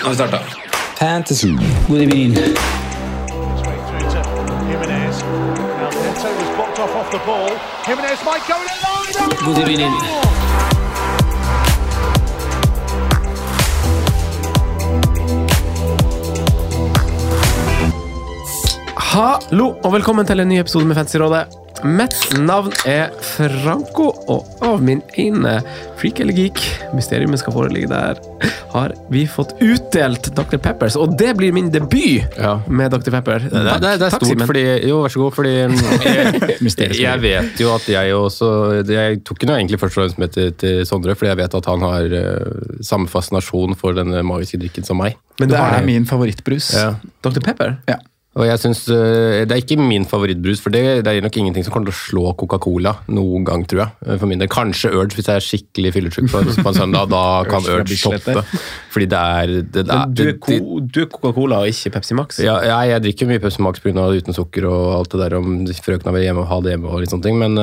Nå har vi starta. Fantasy. God evening. God evening. Hallo og velkommen til en ny episode med Fantasyrådet. Mitt navn er Franco, og av min ene freak eller geek, mysteriet skal foreligge der, har vi fått utdelt Dr. Peppers, og det blir min debut Ja. med Dr. Pepper. Det, er- det, er- det er stort, fordi Jo, vær så god. Fordi jeg, jeg vet jo at jeg også Jeg tok ikke noe egentlig med til, til Sondre, fordi jeg vet at han har uh, samme fascinasjon for denne magiske drikken som meg. Men det er min favorittbrus. Ja. Dr. Pepper? Ja. Og jeg synes, eh, Det er ikke min favorittbrus, for det, det er nok ingenting som kommer til å slå Coca-Cola noen gang, tror jeg. eh, For min del. Kanskje Urge, hvis jeg er skikkelig fyllesyk på, på en søndag. Da kan Urge toppe. Fordi det er det, det, du er, co er Coca-Cola og ikke Pepsi Max? Ja, jeg, jeg drikker mye Pepsi Max pga. uten sukker og alt det der om frøkna vil hjemme og ha det hjemme. og litt sånne ting, Men,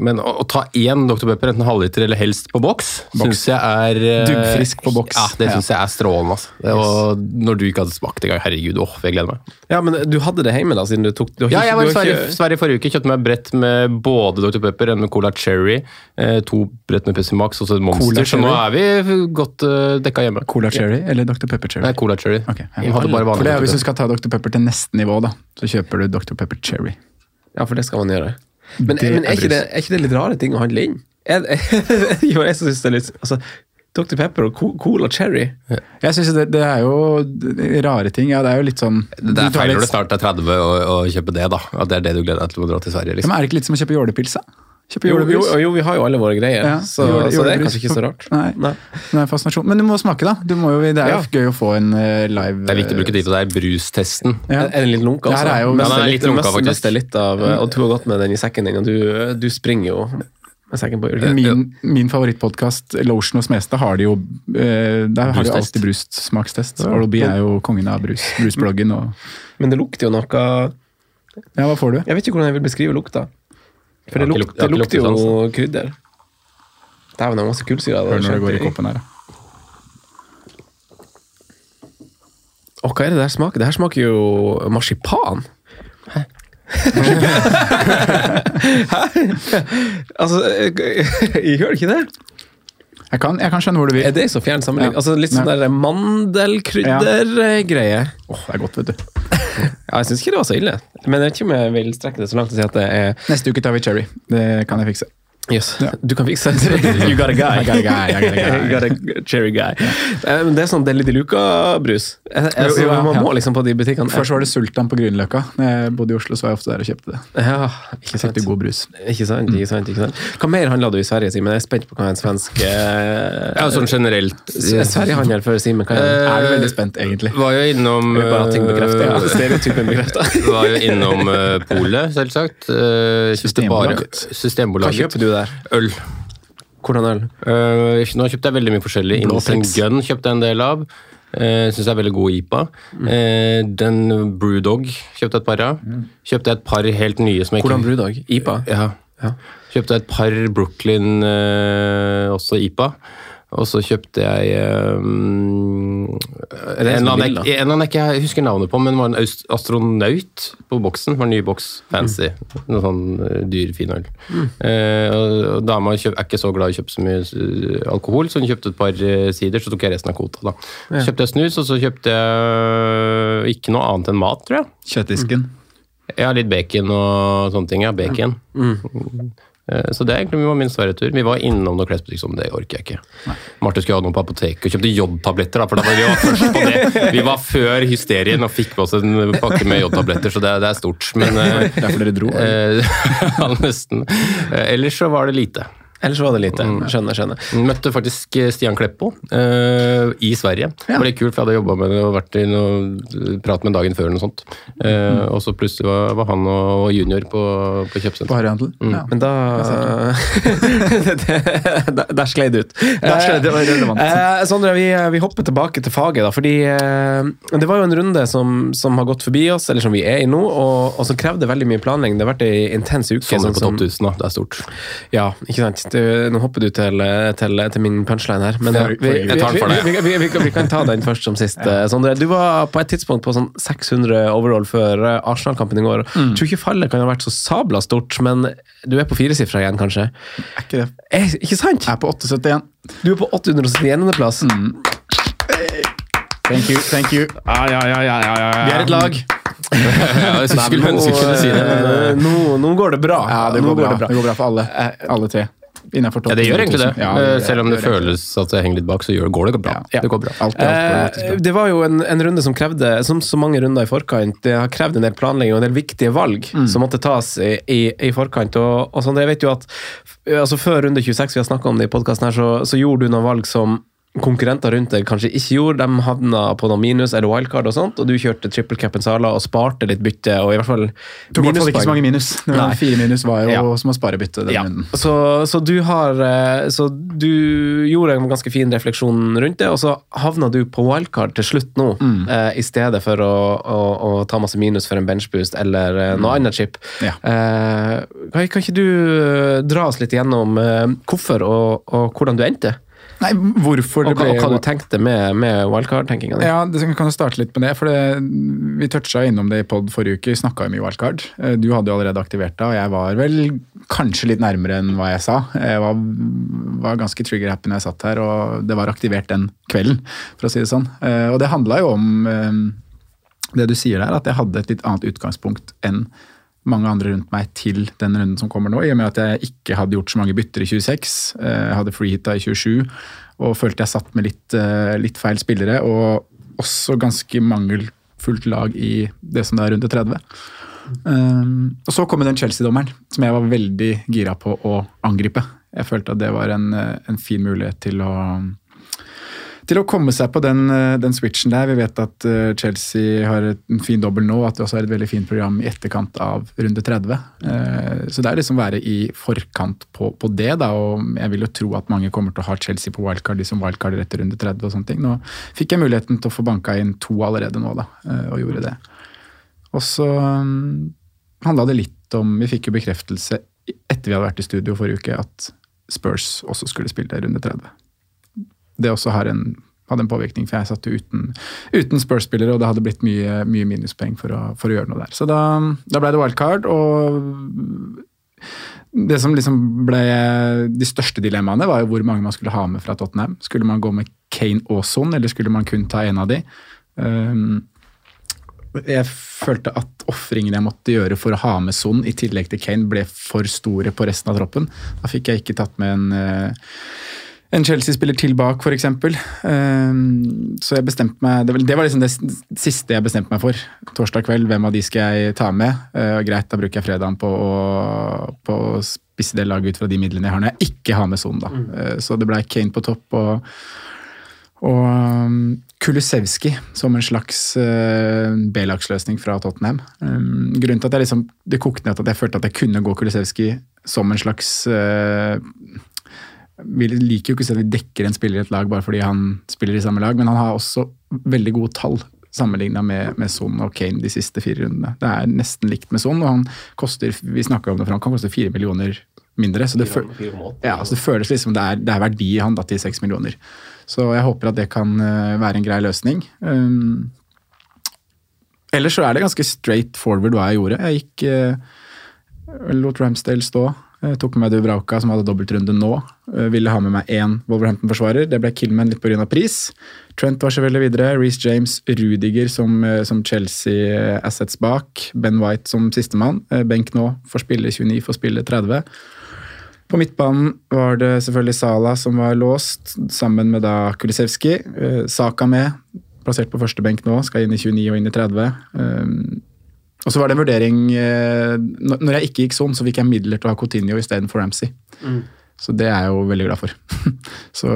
men å, å ta én Dr. Pepper, enten halvliter eller helst på boks, syns jeg er Duggfrisk på boks. Ja, det syns jeg er strålende. Altså. Det, og når du ikke hadde smakt engang, herregud, åh, jeg gleder meg. Ja, men du hadde det hjemme, da, siden du tok du har Ja, jeg var i Sverige, ikke- Sverige forrige uke, kjøpte meg brett med både Dr. Pepper, en med Cola Cherry, eh, to brett med Pepsi Max og så et Monster, så nå er vi godt uh, dekka hjemme. Cola Cherry eller Dr. Pepper Cherry? Nei, Cola Cherry. Ok, ja. Jeg For det er Hvis du skal ta Dr. Pepper til neste nivå, da, så kjøper du Dr. Pepper Cherry. Ja, for det skal man gjøre. Men, Det men er, ikke det, er ikke det litt rare ting å handle inn? Er, jo, jeg synes det er litt altså, Dr. Pepper og Cola Cherry Jeg synes det, det er jo rare ting. Ja, det er jo litt sånn Det er feil når du snart er 30 og, og kjøper det, da. At det er det du gleder deg til å dra til Sverige. Ja, liksom. Men er det ikke litt som å kjøpe jålepils, da? Jo, jo, jo, vi har jo alle våre greier, Ja, så, jåle- så det er kanskje ikke så rart. Nei. Nei. Det er fascinasjon. Men du må smake, da. Du må jo, det er jo Ja. gøy å få en eh, live Det er viktig å bruke tid på det her brustesten. Ja. Den litt lunka, Det altså? er jo- Mest Ja, den er litt lunka, mest- faktisk. mest er litt av, og du har gått med den i sekken din, og du, du springer jo du ikke det? Min, min favorittpodkast, Lotion og Smestad, har de jo eh, Der har de alltid brustsmakstest. Oral-B er jo kongen av brus. Brusbloggen og Men det lukter jo noe Ja, hva får du? Jeg vet ikke hvordan jeg vil beskrive lukta. For det, luk, lukt- det lukter jo luktesans. krydder. Dæven, det er masse kullsyre. Hør når det går i koppen her. da. Og hva er det der smaker? Det her smaker jo marsipan. Hæ? altså, jeg gjør det ikke det? Jeg kan, jeg kan skjønne hvor du vil. Er det så fjern sammenligning? Ja. Altså, litt sånn der mandelkryddergreie. Åh, det er godt, vet du. Ja, jeg syns ikke det var så ille. Men jeg vet ikke om jeg vil strekke det så langt å si at det er Neste uke tar vi cherry. Det kan jeg fikse. Yes. Du kan fikse det. You got a guy. I got a guy, I got a guy. You got a cherry guy. Eh, Um, det er sånn Deli de Luca-brus. Altså, ja, man må ja. liksom på de butikkene. Først var det Sultan på Grünerløkka. Når jeg bodde i Oslo, så var jeg ofte der og kjøpte det. Ja, ikke sant. God brus. Ikke sant, ikke sant, ikke sant. Hva mer handla du i Sverige, Simen? Jeg er spent på hva en svensk eh, Ja, sånn generelt. Sverigehandel for Simen, hva er det? Er du veldig spent, egentlig? Var jo innom Eller bare ting bekrefter? Ja, stereotypen bekrefter. Var jo innom uh, polet, selvsagt. Uh, Systembolaget. Systembolaget. Hva kjøper du der? Øl. Hvordan øl? Uh, nå kjøpte jeg veldig mye forskjellig. Innocent Gun kjøpte jeg en del av. Uh, Syns jeg er veldig god IPA. Uh, den Brewdog kjøpte jeg et par av. Kjøpte jeg et par helt nye som jeg Hvordan brewdog? IPA? Ja. Ja. Kjøpte jeg et par Brooklyn uh, også IPA. Og så kjøpte jeg um, en, som annen, Villa? jeg, en annen jeg ikke husker navnet på, men var en astronaut på boksen. var en ny boks, fancy. Noe sånn uh, dyr, fin øl. Mm. Uh, dama er ikke så glad i å kjøpe så mye alkohol, så hun kjøpte et par sider, så tok jeg resten av kvota. da. Så kjøpte jeg snus, og så kjøpte jeg ikke noe annet enn mat, tror jeg. Kjøttdisken. Ja, litt bacon og sånne ting. Ja, bacon. Eh, Så det er egentlig var min Sverige-tur. Vi var innom noen klesbutikk, men det orker jeg ikke. Martin skulle ha noe på apoteket og kjøpte jodtabletter, for da var vi var først på det. Vi var før hysterien og fikk på oss en pakke med jodtabletter, så det, det er stort. Men er Derfor dere dro. eh, ja, nesten. Eh, Ellers så var det lite. Ellers var det lite. Skjønner, skjønner. Møtte faktisk Stian Kleppo uh, i Sverige. Det ble kult, for jeg hadde jobba med det og vært i noe prat med dagen før. eller noe sånt. mm. Og så plutselig var, var han og junior på, på På kjøpesenter. Harryhandel. Ja. Men da Der sklei det ut. Der sklei det, relevant. Eh, Sondre, vi, vi hopper tilbake til faget, da. Fordi eh, det var jo en runde som, som har gått forbi oss, eller som vi er i nå, og, og som krevde veldig mye planlegging. Det har vært ei intens uke. Sondre sånn på topp 1000, da. Det er stort. Ja, ikke sant. Det, nå hopper du til, til, til min punchline her. Men eh, vi, vi, vi, vi, kan ta den først som sist. eh, Sondre, du var på et tidspunkt på sånn 600 overall før eh, Arsenal-kampen i går. Mm. Tror ikke fallet kan ha vært så sabla stort, men du er på firesifra igjen, kanskje? Er ikke det? Er, ikke sant? Jeg er på 871. Du er på 871. plass. Mm. Thank you. thank you. Ah, ja, ja, ja, ja, ja. Vi er et lag. Ja, jeg skulle ønske jeg kunne si det. eh, eh, Nå, nå går det bra. Ja, det Nå går bra. Det går bra for alle. Alle tre. Innenfor topp Ja, det gjør egentlig det. 1000. Ja, det Selv om det det føles at det henger litt bak, så gjør, går det bra. Ja. Det går bra. Alt alt Eh, faktisk bra. det var jo en, en runde som krevde, som så mange runder i forkant, det har krevd en del planlegging og en del viktige valg Mm. som måtte tas i, i, i forkant. Og, og sånn, jeg vet jo at altså Før runde 26, vi har snakka om det i podkasten her, så, så gjorde du noen valg som konkurrenter rundt deg kanskje ikke gjorde. De havna på noen minus eller wildcard og sånt, og du kjørte triple capen Sala og sparte litt bytte, og i hvert fall Tok i hvert fall ikke så mange minus. Fire minus var jo Ja. som å spare bytte Ja, så, så du har eh, Så du gjorde en ganske fin refleksjon rundt det, og så havna du på wildcard til slutt nå, Mm. eh, i stedet for å, å, å ta masse minus for en benchboost eller noe noe annet chip. Mm. Ja. Eh, kan, kan ikke du eh, dra oss litt gjennom eh, hvorfor og, og hvordan du endte? Nei, hvorfor Og, det ble og hva du tenkte med, med wildcard-tenkinga di? Ja, det, kan jo starte litt med det. for det, Vi toucha innom det i pod forrige uke. Snakka jo mye wildcard. Eh, Du hadde jo allerede aktivert det, og jeg var vel kanskje litt nærmere enn hva jeg sa. Jeg var, var ganske trigger-happy når jeg satt her, og det var aktivert den kvelden, for å si det sånn. Eh, Og det handla jo om eh, det du sier der, at jeg hadde et litt annet utgangspunkt enn mange andre rundt meg til den runden som kommer nå, i og med at jeg ikke hadde gjort så mange bytter i 26. eh, Jeg hadde freehitta i 27 og følte jeg satt med litt, eh, litt feil spillere. Og også ganske mangelfullt lag i det som det er rundt 30. Um, og så kom den Chelsea-dommeren, som jeg var veldig gira på å angripe. Jeg følte at det var en, eh, en fin mulighet til å til å komme seg på den, eh, den switchen der. Vi vet at eh, Chelsea har en fin dobbel nå, at de også har et veldig fint program i etterkant av runde 30. Eh, Så det er liksom være i forkant på, på det, da, og jeg vil jo tro at mange kommer til å ha Chelsea på wildcard, de som wildcarder etter runde 30 og sånne ting. Nå fikk jeg muligheten til å få banka inn to allerede nå, da, og gjorde det. Og så um, handla det litt om Vi fikk jo bekreftelse etter vi hadde vært i studio forrige uke, at Spurs også skulle spille runde 30 det også har en, hadde en påvirkning, for jeg satt uten, uten Spurs-spillere, og det hadde blitt mye, mye minuspoeng for for å gjøre noe der. Så da, da ble det wildcard, og det som liksom ble de største dilemmaene, var jo hvor mange man skulle ha med fra Tottenham. Skulle man gå med Kane og Son, eller skulle man kun ta en av de? Um, jeg følte at ofringene jeg måtte gjøre for å ha med Son i tillegg til Kane, ble for store på resten av troppen. Da fikk jeg ikke tatt med en eh, en Chelsea-spiller til bak, f.eks. Um, så jeg bestemte meg Det var, liksom det siste jeg bestemte meg for. Torsdag kveld, hvem av de skal jeg ta med? Uh, greit, da bruker jeg fredagen på å, på å spisse det laget ut fra de midlene jeg har når jeg ikke har med Son. da. Uh, så det ble Kane på topp og, og um, Kulusevski som en slags uh, B-lagsløsning fra Tottenham. Um, grunnen til at jeg liksom, Det kokte ned at jeg følte at jeg kunne gå Kulusevski som en slags uh, vi liker jo ikke å si at vi dekker en spiller i et lag bare fordi han spiller i samme lag, men han har også veldig gode tall sammenligna med, med Son og Kane de siste fire rundene. Det er nesten likt med Son, og han koster vi om det for han kan koste fire millioner mindre. Så det, føl ja, så det føles liksom det er, det er verdi i han da, til seks millioner. Så jeg håper at det kan eh, være en grei løsning. Um, ellers så er det ganske straight forward hva jeg gjorde. Jeg gikk uh, lot Ramsdale stå. Jeg tok med meg Dubrauka, som hadde dobbeltrunde nå. Jeg ville ha med meg én Wolverhampton-forsvarer. Det ble Killman litt pga. pris. Trent var selvfølgelig videre. Reece James, Rudiger som, uh, som Chelsea assets bak. Ben White som sistemann. Benk nå får spille 29, får spille 30. På midtbanen var det selvfølgelig Sala som var låst, sammen med da Kulisevski. Uh, Saka med, plassert på første benk nå, skal inn i 29 og inn i 30. Og så var det en vurdering uh, Når jeg ikke gikk sånn, så fikk jeg midler til å ha Coutinho istedenfor Ramsey. Mm. Så det er jeg jo veldig glad for. så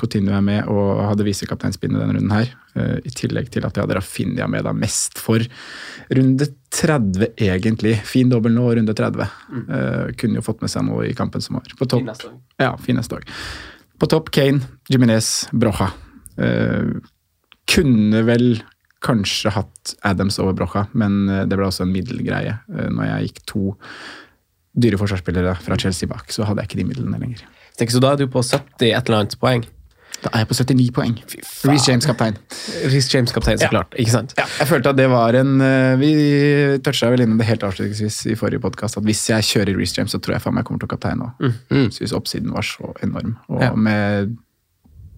Coutinho er med og hadde visekapteinspinnet denne runden her. Uh, I tillegg til at jeg hadde Rafinha med da mest for runde 30, egentlig. Fin dobbel nå, runde 30. Uh, kunne jo fått med seg noe i kampen som var. På topp, Fin ja, fin neste dag. På topp Kane, Jiminez, Broja. Uh, kunne vel kanskje hatt Adams over Brocha, men uh, det ble også en middelgreie. Uh, når jeg gikk to dyre forsvarsspillere fra Chelsea bak, så hadde jeg ikke de midlene lenger. Tenk, så da er du på 70 et eller annet poeng. Da er jeg på 79 poeng. Reece James kaptein. Reece James kaptein, så Ja. klart. Ikke sant? Ja, jeg følte at det var en eh, Vi toucha vel innom det helt avslutningsvis i forrige podkast, at hvis jeg kjører Reece James, så tror jeg faen meg kommer til å kapteine òg. Mm. Syns oppsiden var så enorm. Og Ja. med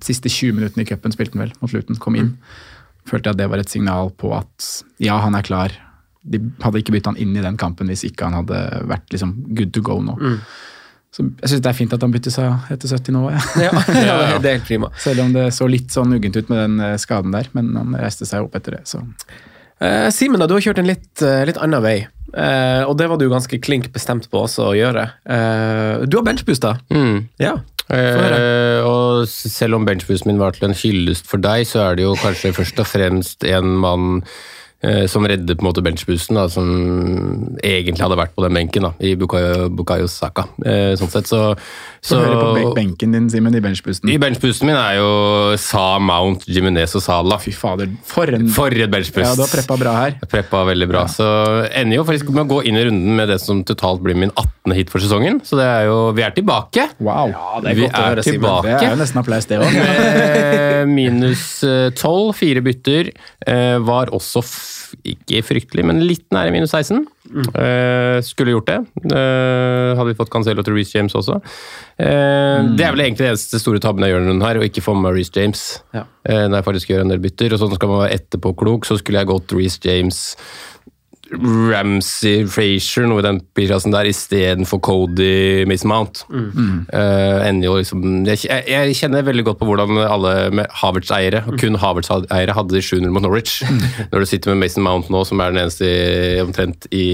siste 20 minuttene i cupen spilte han vel mot Luton, kom inn. Følte jeg at det var et signal på at ja, han er klar. De hadde ikke bytta han inn i den kampen hvis ikke han hadde vært liksom good to go nå. Så jeg syns det er fint at han bytter seg etter 70 nå. Ja, ja, det er helt prima. selv om det så litt sånn uggent ut med den eh, skaden der. Men han reiste seg opp etter det, så Eh, Simen, du har kjørt en litt, eh, litt annen vei. Eh, og det var du ganske klink bestemt på også å gjøre. Uh, du har benchboost, da. Mm. Ja. Uh, og selv om benchboosten min var til en hyllest for deg, så er det jo kanskje først og fremst en mann som redder på en måte benchboosten, da, som egentlig hadde vært på den benken da, i Bukayo, Bukayo Saka. Eh, sånn sett, så, Så hører på benken din, Simen, i benchboosten. I benchboosten min er jo Sa Mount, Jiminez og Sala. Fy fader, for en For et benchboost! Ja, du har preppa bra her. Preppa veldig bra. Så ender jo faktisk med å gå inn i runden med det som totalt blir min 18. hit for sesongen. Så det er jo Vi er tilbake! Wow. det er vi godt å er høre, Simen. Det er jo nesten applaus, det òg. Minus eh, 12, fire bytter. Eh, var også ikke fryktelig, men litt nære minus 16. Eh, skulle gjort det. Uh, hadde vi fått Cancelo til Reece James også. Eh, Det er vel egentlig den eneste store tabben jeg gjør denne her, å ikke få med Reece James. Ja. Eh, når jeg faktisk gjør en del bytter. Og sånn skal man være etterpåklok, så skulle jeg gått Reece James Ramsey Frazier, noe i den klassen der, istedenfor Cody Mason Mount. Eh, ender jo liksom, jeg, jeg- kjenner veldig godt på hvordan alle med Havertz-eiere, og kun Havertz-eiere, hadde de 700 mot Norwich. Når du sitter med Mason Mount nå, som er den eneste i, omtrent i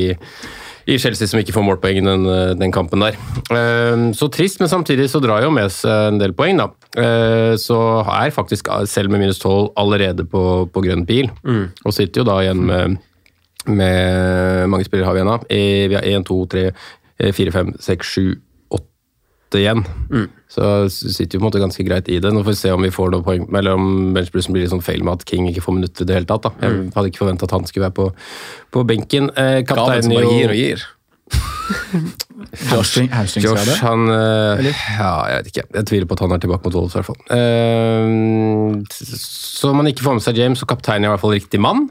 i Chelsea som ikke får målpoeng i den, den kampen der. Eh, Så trist, men samtidig så drar jo med seg en del poeng, da. Eh, Så er faktisk selv med minus 12 allerede på, på grønn pil, og sitter jo da igjen med med mange spillere har vi igjen da. Eh, Vi har 1, 2, 3, 4, 5, 6, 7, 8 igjen. Så sitter vi på en måte ganske greit i det. Nå får vi se om vi får noen poeng, eller om benchbrusen blir litt sånn feil med at King ikke får minutter i det hele tatt. da. Jeg hadde ikke forventa at han skulle være på, på benken. Eh, kapteinen jo- gir og gir. Josh. Josh, han øh, Ja, jeg vet ikke. Jeg tviler på at han er tilbake mot Wolves, i hvert fall. Uh, så man ikke får med seg James, så kapteinen er i hvert fall riktig mann.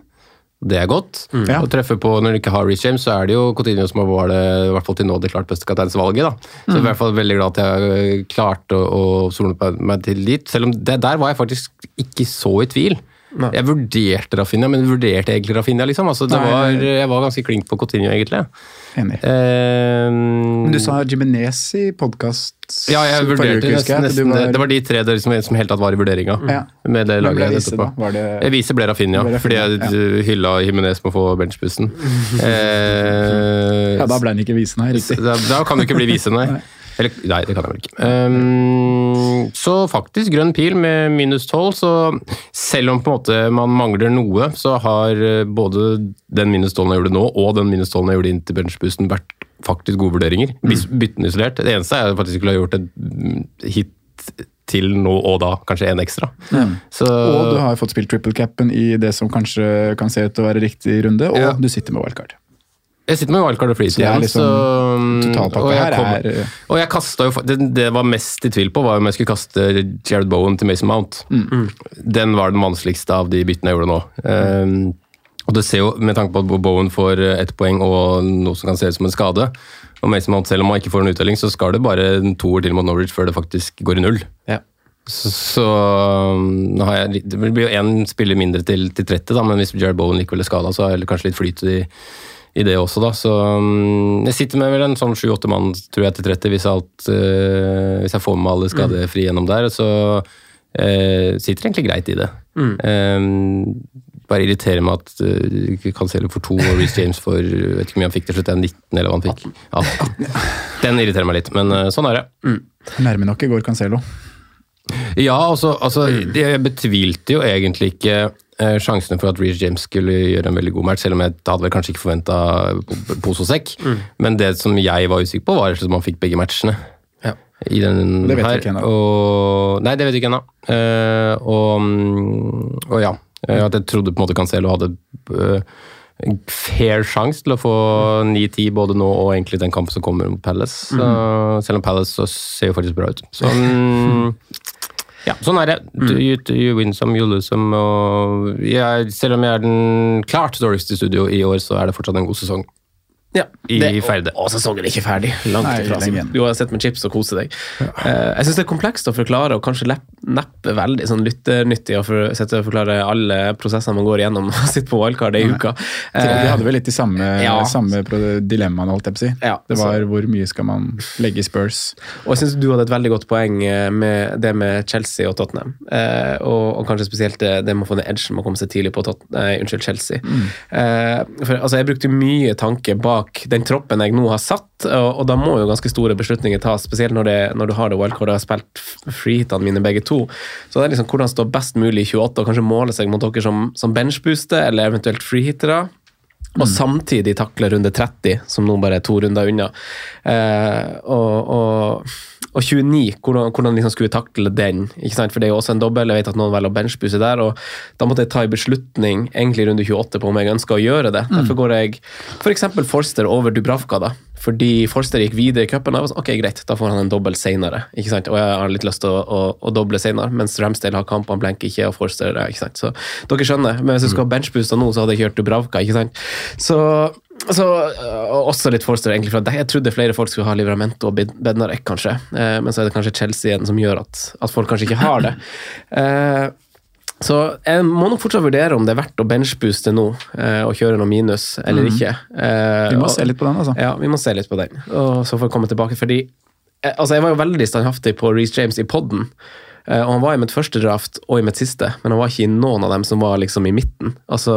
Det er godt. Ja. Å treffe på Når du ikke har Reece James, så er det jo Coutinho som var det, i hvert fall til nå det klart beste kapteinsvalget. da. Så jeg er i hvert fall veldig glad at jeg klarte å, å sole meg til dit. Selv om det, der var jeg faktisk ikke så i tvil. Jeg vurderte Rafinha, men vurderte egentlig Rafinha, liksom. Altså, det Nei. var, jeg var ganske klink på Coutinho, egentlig. Enig. Eh, Men du sa Jimenez i podkast ja, jeg vurderte nesten, nesten det. Det var de tre der som, som helt tatt var i vurderinga. Ja. Med det laget jeg etterpå. Det- Jeg viser ble Rafinha, Ble fordi jeg jeg hylla Jimenez med å få benchbussen. eh, Ja, da ble han ikke visen her, riktig. da, da kan du ikke bli vise, nei. Eller, nei, det kan jeg vel ikke. Um, så faktisk grønn pil med minus 12, så selv om på en måte man mangler noe, så har eh, både den minus 12 jeg gjorde nå, og den minus 12 jeg gjorde inn til benchbussen, vært faktisk gode vurderinger. Hvis bytten isolert. Det eneste er at jeg faktisk skulle ha gjort et mm, hit til nå og da, kanskje en ekstra. Så, Og du har fått spilt triple capen i det som kanskje kan se ut til å være riktig runde, og Ja. du sitter med wildcard. Jeg sitter med wildcard og freeze igjen, liksom- så og jeg kom- er- Og jeg kastet jo det, det var mest i tvil på, var om jeg skulle kaste Jared Bowen til Mason Mount. Mm. Den var den vanskeligste av de byttene jeg gjorde nå. Um, og det ser jo, Med tanke på at Bowen får ett poeng og noe som kan se ut som en skade, og Mason Mount selv om han ikke får en uttelling, så skal det bare en toer til mot Norwich før det faktisk går i null. Ja. Så, så um, jeg, det blir jo én spiller mindre til, til 30, da, men hvis Jared Bowen likevel er skada, så har jeg kanskje litt flyt i, i det også, da. Så um, jeg sitter med vel en sånn sju-åtte mann, tror jeg, til 30, hvis, alt, eh, hvis jeg får med alle skadefrie gjennom der. Så eh, sitter egentlig greit i det. Um, bare irriterer meg at uh, Cancelo for to og Reece James for jeg vet ikke hvor mye han fikk til slutt, det er 19 eller hva han fikk. 18. Den irriterer meg litt, men uh, sånn er det. Nærme nok i går Cancelo. Ja, altså, altså jeg betvilte jo egentlig ikke eh, sjansene for at Reece James skulle gjøre en veldig god match, selv om jeg hadde vel kanskje ikke forventa pose og sekk. Men det som jeg var usikker på, var at han fikk begge matchene. Ja. I den Det vet her. ikke ennå. Og, nei, det vet vi ikke ennå. Uh, og, mm, og ja, eh, at jeg trodde på en måte Cancelo hadde uh, en fair sjanse til å få 9-10 både nå og egentlig den kampen som kommer mot Palace. Så, selv om Palace så ser jo faktisk bra ut. Så mm, ja, sånn er det. Mm. you, you win some, you lose some. Og jeg, selv om jeg er den klart dårligste i studio i år, så er det fortsatt en god sesong. Ja, I det, Ferde. Og, og sesongen er ikke ferdig. Langt ifra. lenge altså. Du har sett med chips og kose deg. Eh, jeg syns det er komplekst å forklare, og kanskje lepp, neppe veldig sånn lytternyttig å for, sette og forklare alle prosessene man går igjennom og sitter på wildcard i uka. Vi Eh, hadde vel litt de samme, ja. samme dilemmaene, holdt jeg på å si. Ja, det var så- hvor mye skal man legge i Spurs. Og jeg syns du hadde et veldig godt poeng eh, med det med Chelsea og Tottenham. Eh, og, og kanskje spesielt det, det med å få ned edgen med å komme seg tidlig på Tottenham. nei, unnskyld, Chelsea. Eh, for altså, Jeg brukte mye tanke bak den troppen jeg nå har satt, og, og da må jo ganske store beslutninger tas, spesielt når, det, når du har det wildcardet og har spilt freehitene mine begge to. Så det er liksom hvordan stå best mulig i 28 og kanskje måle seg mot dere som, som benchbooster eller eventuelt freehitere. Og samtidig takle runde 30, som nå bare er to runder unna. Eh, og, og, og 29, hvordan, hvordan liksom skulle vi takle den? ikke sant? For det er jo også en dobbel. Jeg vet at noen velger å benchbuse der. og Da måtte jeg ta en beslutning egentlig runde 28 på om jeg ønsker å gjøre det. Derfor går jeg f.eks. Forster over Dubravka. da, fordi Forster gikk videre i cupen. sånn, Ok, greit, da får han en dobbel senere. ikke sant? Og jeg har litt lyst til å, å, å doble senere, mens Ramsdale har kamp, han blenker ikke, og Forster ikke sant? Så dere skjønner. Men hvis jeg skulle ha benchboosta nå, så hadde jeg kjørt Dubravka. ikke sant? Så så, og også litt Forster, egentlig. For jeg trodde flere folk skulle ha Livramento og Bed- Bednarek, kanskje. Eh, men så er det kanskje Chelsea igjen som gjør at, at folk kanskje ikke har det. Eh, så jeg må nok fortsatt vurdere om det er verdt å benchbooste nå eh, og kjøre noe minus eller ikke. Eh, Vi må se litt på den, altså. Ja, vi må se litt på den. Og så får vi komme tilbake, fordi altså, jeg var jo veldig standhaftig på Reece James i podden. Eh, og han var i mitt første draft og i mitt siste, men han var ikke i noen av dem som var liksom i midten. Altså,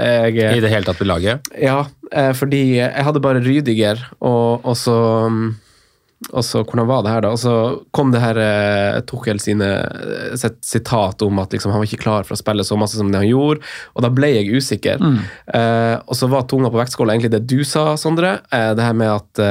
jeg I det hele tatt ved laget. Ja, eh, fordi jeg hadde bare Rydiger, og, og så og så, Hvordan var det her, da? Og så kom det her eh, Tuchel sine eh, sitt sitat om at liksom, han var ikke klar for å spille så masse som det han gjorde, og da ble jeg usikker. Eh, og så var tunga på vektskåla egentlig det du sa, Sondre. Eh, det her med at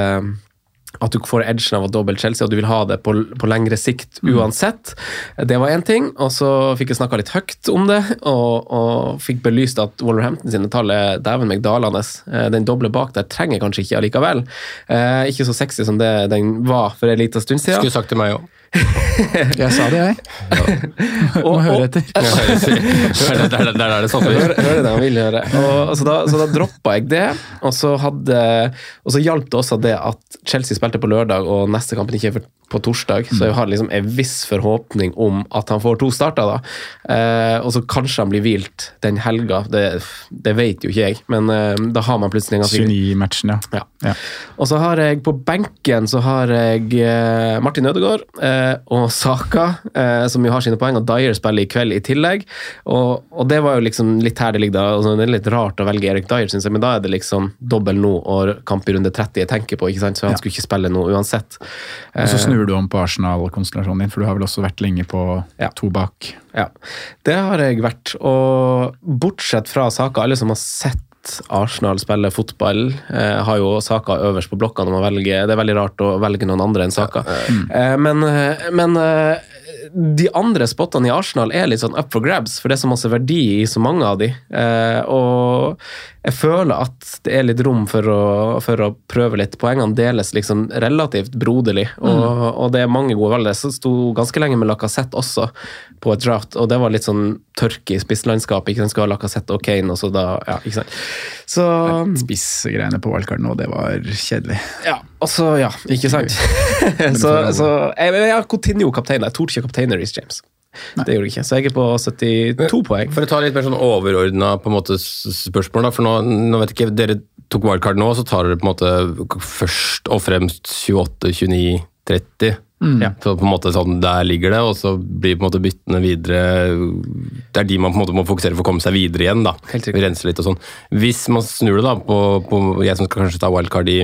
at du får edgen av å doble Chelsea, og du vil ha det på, på lengre sikt uansett. Det var én ting. Og så fikk jeg snakka litt høyt om det, og, og fikk belyst at Wolverhampton sine tall er dæven meg dalende. Eh, Den doble bak der trenger jeg kanskje ikke allikevel. Eh, ikke så sexy som det den var for en liten stund siden. Skulle sagt til meg òg. Jeg sa det, jeg. Må Og- høre etter. Der, der, der er det sånn. Hør, hør det han vil høre. Og, så, da, så da droppa jeg det, og så, hadde, og så hjalp det også det at Chelsea spilte på lørdag, og neste kampen ikke er på torsdag, så jeg har liksom en viss forhåpning om at han får to starter. da. Eh, og så kanskje han blir hvilt den helga, det, det vet jo ikke jeg, men eh, da har man plutselig en ganske 29-matchen, ja. ja. Ja. Og så har jeg på benken så har jeg eh, Martin Ødegaard eh, og Saka, eh, som jo har sine poeng, og Dyer spiller i kveld i tillegg. Og, og det var jo liksom litt her det ligger da. Altså, det er litt rart å velge Erik Dyer, synes jeg, men da er det liksom dobbel nå og kamp i runde 30 jeg tenker på, ikke sant? så han Ja. skulle ikke spille nå uansett. Og så Eh, snur du om på Arsenal-konstellasjonen din, for du har vel også vært lenge på Ja. to bak. Ja, det har jeg vært. Og bortsett fra Saka, alle som har sett Arsenal spiller fotball, eh, har jo Saka øverst på blokka når man velger. Det er veldig rart å velge noen andre enn Saka. Eh, men eh, men eh, de andre spottene i Arsenal er litt sånn up for grabs, for det er så masse verdi i så mange av de. Eh, og jeg føler at det er litt rom for å, for å prøve litt. Poengene deles liksom relativt broderlig, og, og det er mange gode valg. Det sto ganske lenge med Lacassette også på et draft, og det var litt sånn tørke i spisslandskapet. ikke sant, Skal ha Lacassette og Kane, og så da Ja, ikke sant. Så Spissgreiene på valgkarten nå, det var kjedelig. ja, altså, ja, ikke sant? så, så jeg, jeg har Coutinho kaptein. Jeg torde ikke kapteine Reece James. Det gjorde jeg ikke, så jeg er på 72 poeng. For å ta litt mer sånn overordna spørsmål, da, for nå, nå vet jeg ikke, dere tok wildcard nå, så tar dere på en måte først og fremst 28, 29, 30. Ja, så på en måte sånn, Der ligger det, og så blir på en måte byttene videre Det er de man på en måte må fokusere for å komme seg videre igjen. da. Rense litt og sånn. Hvis man snur det da, på, på jeg som skal kanskje ta wildcard i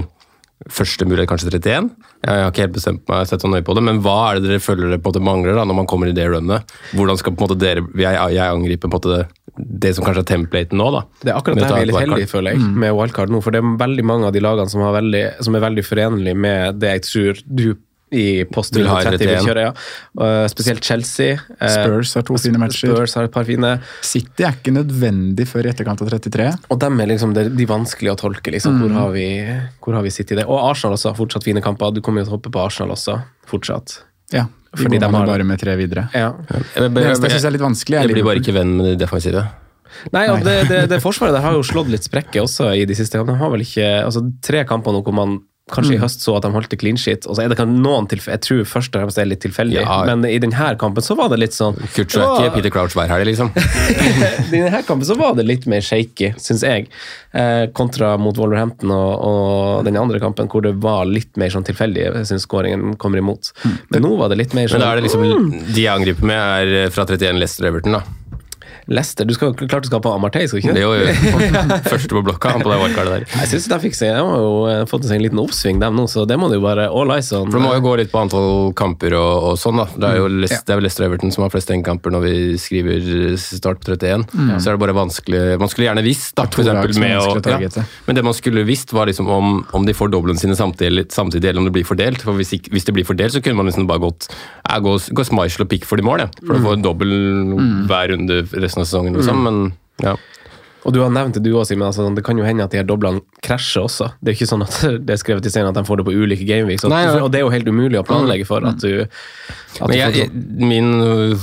første mulighet, kanskje 31. Jeg har ikke helt bestemt meg, sett så nøye på det, men hva er det dere føler dere på at mangler da, når man kommer i det runnet? Hvordan skal på en måte dere, jeg, jeg angriper på en måte det, det som kanskje er templaten nå, da? Det er akkurat det der vi er litt heldige, føler jeg, med wildcard nå. For det er veldig mange av de lagene som, har veldig, som er veldig forenlig med det jeg tror du i post Vil ha i 30 vil 31. kjøre. Ja. Uh, spesielt Chelsea. eh, Spurs har to fine matcher. Spurs har et par fine. City er ikke nødvendig før i etterkant av 33. Og dem er liksom de, de vanskelige å tolke. liksom. Hvor har vi, hvor har vi City det? Og Arsenal også, har fortsatt fine kamper. Du kommer jo til å hoppe på Arsenal også, fortsatt. Ja, de Fordi går de har- bare med tre videre. Ja. Jeg, Det eneste jeg syns er litt vanskelig, jeg blir bare ikke venn med det defensive. Nei, og det, det, det forsvaret der har jo slått litt sprekker også i de siste kampene. De har vel ikke, altså Tre kamper nå hvor man kanskje Mm. i høst så at de holdt det clean shit. Og så er det noen Jeg tror først og fremst er litt tilfeldig, Ja. men i denne kampen så var det litt sånn Kurt ikke Peter Crouch hver helg, liksom. I denne kampen så var det litt mer shaky, syns jeg. Eh, kontra mot Wolverhampton og, og den andre kampen hvor det var litt mer sånn tilfeldig. Jeg syns skåringen kommer imot. Men nå var det litt mer Men sånn da er det liksom, de jeg angriper med, er fra 31 Leicester Everton, da. Leicester, du skal klart du skal på Amartey, skal du ikke Det det? er jo første på blokka han på det wildcardet der. Jeg synes de fikk seg, de har jo eh, fått seg en liten oppsving, dem nå, så det må du jo bare all eyes on. For Det må jo gå litt på antall kamper og, og sånn. da. Det er jo Leicester, det er Leicester Everton som har flest engekamper når vi skriver start på 31. Så er det bare vanskelig Man skulle gjerne visst, da, for eksempel, med å, ja. Men det man skulle visst, var liksom om, om de får doblene sine samtidig, samtidig, eller om det blir fordelt. For hvis, ikke, hvis det blir fordelt, så kunne man liksom bare gått ja, gå, gå Schmeichel og Pickford i mål, ja. for å få en dobbel hver runde resten av sesongen. Liksom. Men ja. Og du har nevnt det du også, Simen, altså, det kan jo hende at de her doblene krasjer også. Det er ikke sånn at det er skrevet i scenen at de får det på ulike gameweeks, og, og det er jo helt umulig å planlegge for at du, at Men du jeg, jeg, min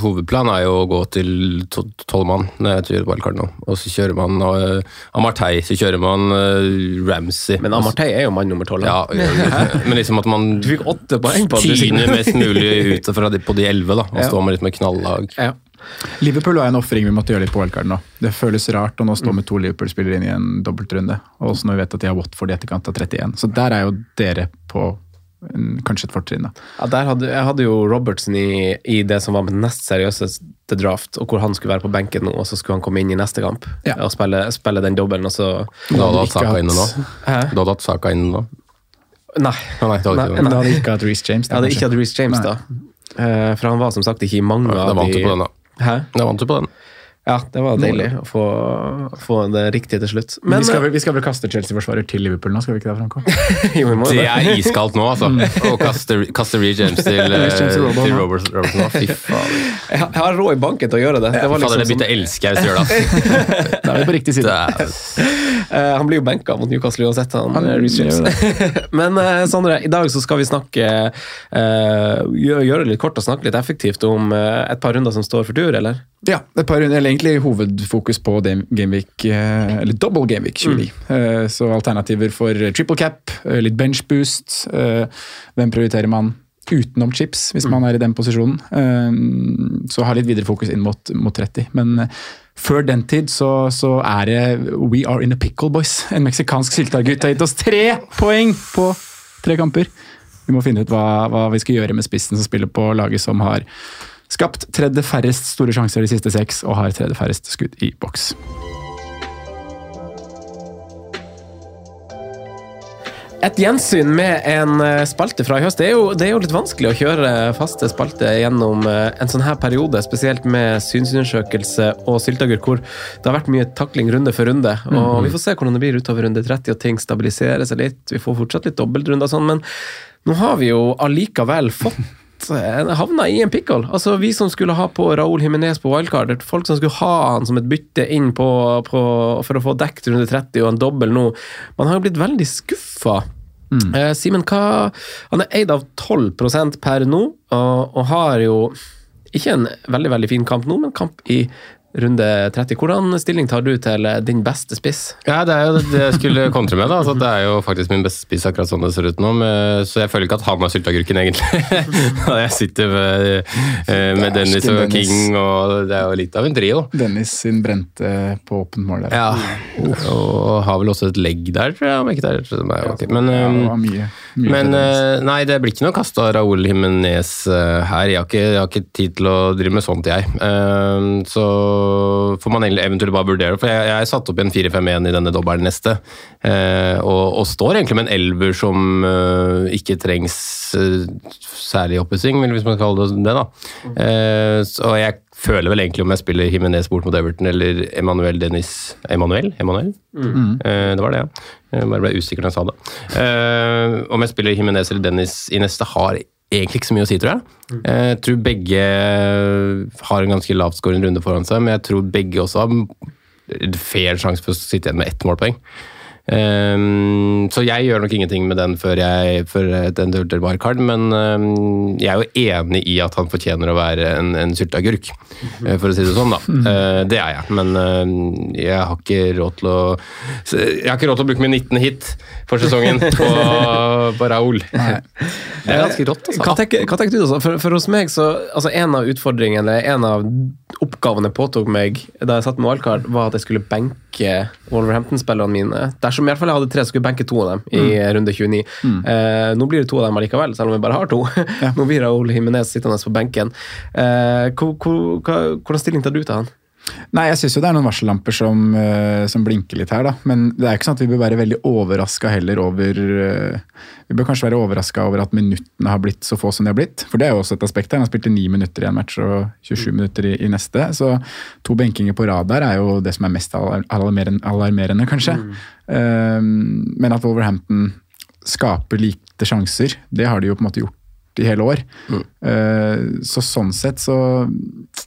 hovedplan er jo å gå til to- tolv mann når jeg gjør wildcard nå. Og så kjører man uh, Amartey, så kjører man uh, Ramsey. Men Amartey er jo mann nummer tolv. Ja, men liksom at man Du fikk åtte poeng på tyner mest mulig ut fra de, på de elleve. Og Ja. står med litt med knallag. Ja. Liverpool var en ofring vi måtte gjøre litt på wildcard nå. Det føles rart å nå stå med to Liverpool-spillere inn i en dobbeltrunde. Og også når vi vet at de har Watford i etterkant av 31. Så der er jo dere på en, kanskje et fortrinn. da. Ja, der hadde, jeg hadde jo Robertsen i, i det som var mitt nest seriøseste draft, og hvor han skulle være på benken nå, og så skulle han komme inn i neste kamp Ja. og spille, spille den dobbelen, og så Da hadde hatt Saka inne nå. Du hadde hatt Saka inne nå. Nei. Men du hadde ikke hatt Reece James. Jeg hadde ikke hatt Reece James Nei. da. Eh, For han var som sagt ikke i mange Da av vant du de på den, da. Hæ? Jeg vant jo på den. Ja, det var deilig å få, få det riktige til slutt. Men Men vi skal, vel, vi skal vel kaste Chelsea-forsvarer til Liverpool nå, skal vi ikke det, Franco? jo, vi må Det det. er iskaldt nå, altså. Å kaste, kaste eh, Reece James til til. Robert, Robertson. Fy faen. Jeg har- jeg har råd i banken til å gjøre det. det var Fader, liksom det byttet som, elsker jeg hvis du gjør det. ass. Da er vi på riktig side. eh, han blir jo benka mot Newcastle uansett, han, Han eh, Reece James. Men eh, Sondre, i dag så skal vi snakke eh, Gjøre det litt kort og snakke litt effektivt om eh, et par runder som står for tur, eller? Ja, et par, eller egentlig hovedfokus på Gameweek, eh, eller double Gameweek 29. Mm. Så alternativer for triple cap, eh, litt bench boost. eh, Hvem prioriterer man utenom chips, hvis man er i den posisjonen? Eh, Så ha litt videre fokus inn mot, mot 30. Men eh, før den tid så, så er det We Are In A Pickle Boys. En meksikansk sylteagurk har gitt oss tre poeng på tre kamper. Vi må finne ut hva, hva vi skal gjøre med spissen som spiller på laget som har skapt tredje færrest store sjanser de siste seks, og har tredje færrest skudd i boks. Et gjensyn med en eh, spalte fra i høst. Det er, jo, det er jo litt vanskelig å kjøre faste spalter gjennom eh, en sånn her periode, spesielt med synsundersøkelse og sylteagurk, hvor det har vært mye takling runde for runde. Og Vi får se hvordan det blir utover runde 30, og ting stabiliserer seg litt. Vi får fortsatt litt dobbeltrunder og sånn, men nå har vi jo allikevel fått havna i en pickle. Altså, vi som skulle ha på Raúl Jiménez på wildcard, folk som skulle ha han som et bytte inn på, på, for å få dekket runde 30 og en dobbel nå, man har jo blitt veldig skuffa. Eh, Simen, hva Han er eid av 12% per nå, og, og har jo ikke en veldig veldig fin kamp nå, men kamp i runde 30. Hvordan stilling tar du til eh, din beste spiss? Ja, det er jo det jeg skulle kontre med. da, altså, Det er jo faktisk min beste spiss akkurat sånn det ser ut nå. Med, så jeg føler ikke at han er sylteagurken, egentlig. Jeg sitter med, eh, med Dennis og Dennis. King, og det er jo litt av en trio. Dennis sin brente på åpent mål der. Ja, og har vel også et legg der, tror jeg. om ikke der, tror jeg. Men, Ja, det var mye, mye men eh, nei, det blir ikke noe kast Raúl Jiménez eh, her. Jeg har, ikke, jeg har ikke tid til å drive med sånt, jeg. Eh, Så får man eventuelt bare vurdere. For jeg, jeg satte opp en 4-5-1 i denne dobbelen neste, eh, og, og står egentlig med en elver som eh, ikke trengs eh, særlig oppussing, hvis man kaller kalle det det. da. Eh, Så jeg føler vel egentlig om jeg spiller Himinez bort mot Everton eller Emanuel Dennis Emanuel? Emanuel? Eh, Det var det, ja. Jeg bare ble usikker når jeg sa det. Eh, om jeg spiller Jimenez eller Dennis i neste, har egentlig ikke så mye å si, tror jeg. Eh, Jeg tror begge har en ganske lavtskårende runde foran seg, men jeg tror begge også har en fair sjanse for å sitte igjen med ett målpoeng. Eh, så jeg gjør nok ingenting med den før, jeg, før den dør til wildcard, men um, jeg er jo enig i at han fortjener å være en, en sylteagurk, eh, for å si det sånn, da. Uh, det er jeg, men uh, jeg har ikke råd til å Jeg har ikke råd til å bruke min 19 hit for sesongen på, på Raúl. Det er ganske rått, altså. Hva tenker, hva tenker du da? For, for hos meg så, altså En av utfordringene, en av oppgavene påtok meg da jeg satt med wildcard, var at jeg skulle benke Wolverhampton-spillerne mine. Dersom i hvert fall jeg hadde tre, skulle jeg benke to av dem i runde 29. Eh, nå blir det to av dem allikevel, selv om jeg bare har to. nå blir Raúl Jiménez sittende på benken. Eh, hvordan stilling tar du til han? Nei, jeg syns jo det er noen varsellamper som, eh, som blinker litt her, da. Men det er ikke sånn at vi bør være veldig overraska heller over eh, Vi bør kanskje være overraska over at minuttene har blitt så få som de har blitt. For det er jo også et aspekt her. Han spilte ni minutter i en match og 27 minutter i, i neste. Så to benkinger på rad der er jo det som er mest alarmerende, alarmerende kanskje. Eh, men at Wolverhampton skaper lite sjanser, det har de jo på en måte gjort i hele år. Eh, Så sånn sett så,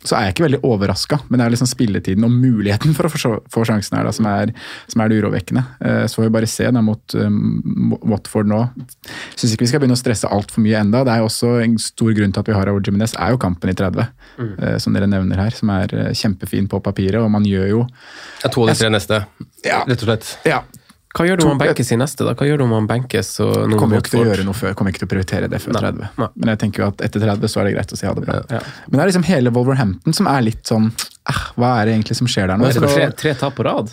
så er jeg ikke veldig overraska, men det er liksom spilletiden og muligheten for å få, sjansen her da, som, er, som er det urovekkende. Eh, Så får vi bare se da mot um, Watford nå. Syns ikke vi skal begynne å stresse altfor mye enda. Det er jo også en stor grunn til at vi har Raúl Jiménez, er jo kampen i 30, eh, som dere nevner her, som er kjempefin på papiret, og man gjør jo Ja, To av de tre neste, Ja. rett og slett. Ja, Hva gjør du om han benkes i neste? da? Hva gjør du om han benkes? og kommer jo ikke til å gjøre noe før, kommer ikke til å prioritere det før Nei, 30. nei. Men jeg tenker jo at etter 30 så er det greit å si ha det bra. Ja. Men det er liksom hele Wolverhampton som er litt sånn eh, Hva er det egentlig som skjer der nå? Det tre, tre tap på rad?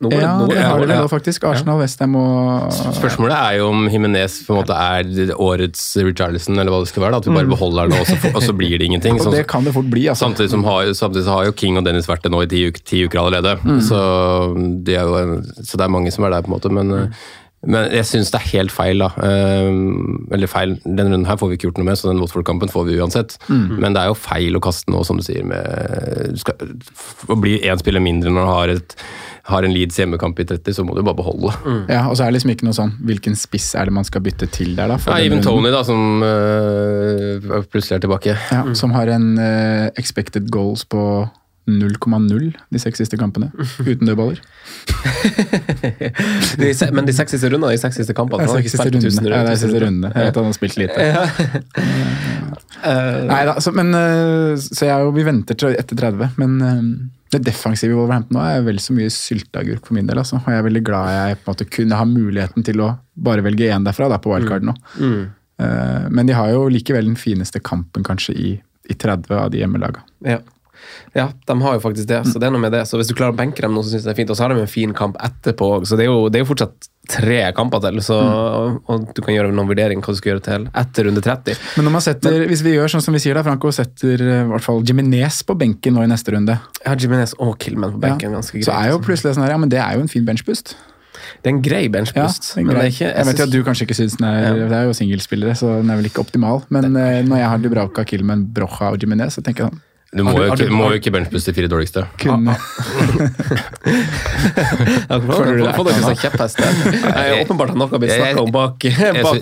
Nå Ja, nå det har de ja. det- vel faktisk. Arsenal, Westham og Spørsmålet er jo om Jimenez på en måte er årets Richarlison, eller hva det skal være. Da, at vi bare beholder det, og og så blir det ingenting. Og Sånn, det kan det fort bli, altså. samtidig, som har, samtidig så har jo King og Dennis vært det nå i ti, uk- ti uker allerede. Så, det er jo så det er mange som er der, på en måte. Men, eh, men jeg syns det er helt feil, da. Eh, eller feil, Denne runden her får vi ikke gjort noe med, så den Watford-kampen får vi uansett. Men det er jo feil å kaste nå, som du sier, med du skal, Å bli én spiller mindre når du har, et, har en Leeds hjemmekamp i 30, så må du bare beholde. Ja, og så er det liksom ikke noe sånn Hvilken spiss er det man skal bytte til der, da? for Ja, Even runden? Tony, da, som øh, plutselig er tilbake. Ja, Som har en uh, expected goals på 0,0 de seks siste kampene. Uten dødballer. De Men de seks siste rundene, de seks siste kampene Det han er har ikke siste spilt rundene. 1000 Ja, det er siste rundene. Jeg vet han har spilt lite. Nei da, så, men eh, så jeg, og vi venter til etter 30. Men eh, det defensive i Wolverhampton nå er vel så mye sylteagurk for min del. Altså. Og jeg er veldig glad jeg på en måte kunne ha muligheten til å bare velge én derfra da, på wildcard nå. Mm. men de har jo likevel den fineste kampen kanskje i, i 30 av de hjemmelaga. Ja. Ja, de har jo faktisk det. Så det er noe med det. Så hvis du klarer å benke dem nå, så syns jeg det er fint. Og så har de en fin kamp etterpå òg, så det er, jo, det er jo fortsatt tre kamper til. Så, Og du kan gjøre noen vurdering hva du skal gjøre til etter runde 30. Men når man setter, hvis vi gjør sånn som vi sier da, Franco setter eh, i hvert fall Jiminez på benken nå i neste runde, Jeg har Jimenez og Killman på benken. ja, ganske greit. så er jo plutselig sånn her, ja, men det er jo en fin benchpust. Det er en grei Ja, benchboost. det men det ikke, jeg vet jo at du kanskje ikke syns den er Ja. Det er jo singelspillere, så den er vel ikke optimal. Men eh, når jeg har Dubravka, Killman, Brocha og Jiminez, så tenker jeg sånn Du må, du- jo ikke, du- må jo ikke benchbuste de fire dårligste. Kunne Føler du deg? Få dere kjepphest der. Åpenbart har noe blitt snakka om bak,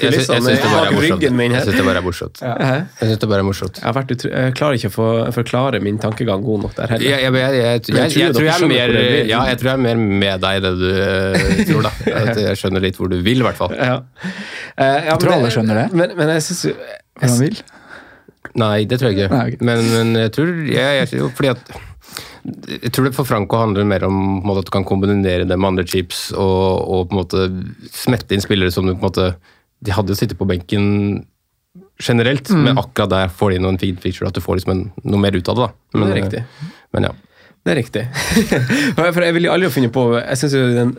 kulissene. ryggen min Jeg syns det bare er morsomt. Jeg synes det bare er morsomt. Jeg, har vært utro jeg klarer ikke å få forklare min tankegang god nok der heller. jeg, jeg, jeg, jeg, Men jeg tror jeg, tror jeg er mer, ja, jeg tror jeg er mer med deg det du eh, tror, da. At jeg skjønner litt hvor du vil, i hvert fall. Ja. Eh, ja, Jeg tror alle skjønner det. Men, men jeg syns jo vil. Nei, det tror jeg ikke. Nei, okay. men, men jeg tror jeg, jeg, fordi at jeg tror det for Franco handler mer om på måte, at du kan kombinere det med andre chips og, og på en måte smette inn spillere som du på en måte De hadde jo sittet på benken generelt, Mm. men akkurat der får de inn noen fin feature, at du får liksom en, noe mer ut av det. da. Men, Det er riktig. Men ja. Det er riktig. For jeg vil jo aldri finne på jeg synes jo den,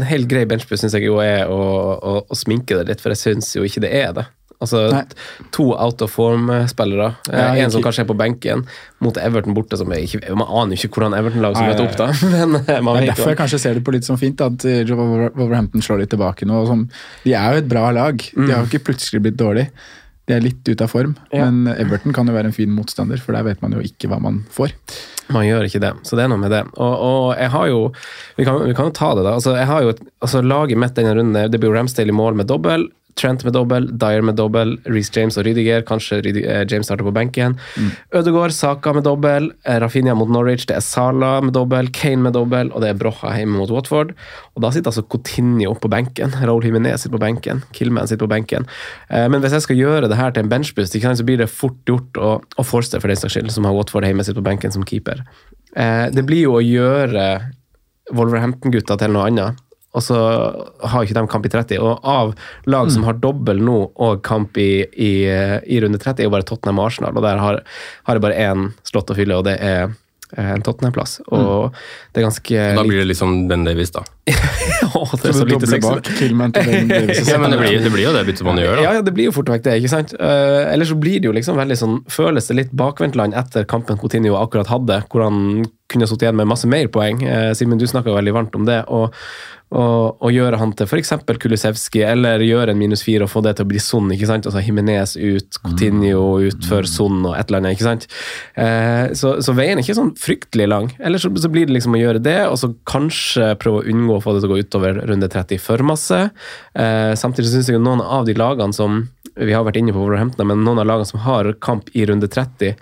En helt grei benchbus syns jeg jo er å, å, å sminke det litt, for jeg syns jo ikke det er det. Altså Nei. To out of form-spillere. Ja, en som kanskje er på benken, mot Everton borte. som ikke, Man aner jo ikke hvordan Everton-lag som møter opp, da. Men eh, man vet derfor jeg kanskje ser det på litt sånn fint at eh, Wolverhampton slår litt tilbake nå. Som, de er jo et bra lag. De har jo ikke plutselig blitt dårlig. De er litt ute av form, Ja. men Everton kan jo være en fin motstander, for der vet man jo ikke hva man får. Man gjør ikke det, så det er noe med det. Og, og jeg har jo Vi kan, vi kan jo ta det, da. Altså, jeg har jo altså, Laget mitt denne runden det blir jo Ramsdale i mål med dobbel. Trent med dobbel, Dyer med dobbel, Reece James og Rydiger. Kanskje eh, James starter på benken. Ødegaard, Saka med dobbel, eh, Rafinha mot Norwich, det er Sala med dobbel, Kane med dobbel, og det er Brocha hjemme mot Watford. Og da sitter altså Coutinho på benken. Raúl Jiménez sitter på benken. Killman sitter på benken. Eh, men hvis jeg skal gjøre det her til en benchbust, så blir det fort gjort, og, og Forster for den saks skyld, som har Watford hjemme sitter på benken som keeper. Det blir jo å gjøre Wolverhampton-gutta til noe annet. Og så har ikke de kamp i 30. Og av lag som har dobbel nå og kamp i, i, i runde 30, er jo bare Tottenham og Arsenal. Og der har, har jeg bare én slått å fylle, og det er eh, en Tottenham-plass. Og det er ganske Da blir det liksom Ben Davies, da. Åh, det er Så så lite sexy. Ja, men det blir, det blir jo det byttet man gjør, da. Ja, ja, det blir jo fort vekk det, ikke sant? Uh, Eller så blir det jo liksom veldig sånn Føles det litt bakvendtland etter kampen Coutinho akkurat hadde, hvor han kunne sittet igjen med masse mer poeng. Eh, Simen, du snakka veldig varmt om det. og og gjøre han til f.eks. Kulisevskij, eller gjøre en minus fire og få det til å bli Son. ikke sant? Altså Jimenez ut, Coutinho ut for Son og et eller annet. ikke sant? Eh, så, så veien er ikke sånn fryktelig lang. Eller så, så blir det liksom å gjøre det, og så kanskje prøve å unngå å få det til å gå utover runde 30 for masse. Eh, samtidig syns jeg jo noen av de lagene som vi har vært inne på Wolverhampton, men noen av lagene som har kamp i runde 30,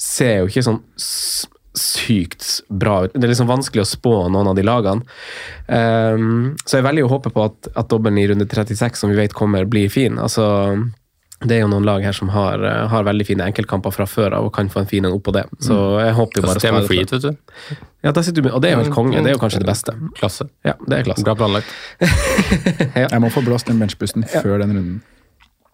ser jo ikke sånn sykt bra ut. Det er liksom vanskelig å spå noen av de lagene. Um, så jeg velger å håpe på at, at dobbelen i runde 36, som vi vet kommer, blir fin. Altså, det er jo noen lag her som har, eh, har veldig fine enkeltkamper fra før av og kan få en fin en oppå det. Så jeg håper jo bare Stemmer det vet du. Ja, da sitter du med, og det er jo helt konge. Det er jo kanskje det beste. Klasse. Ja, det er klasse. Bra planlagt. Jeg må få blåst den benchboosten før den runden.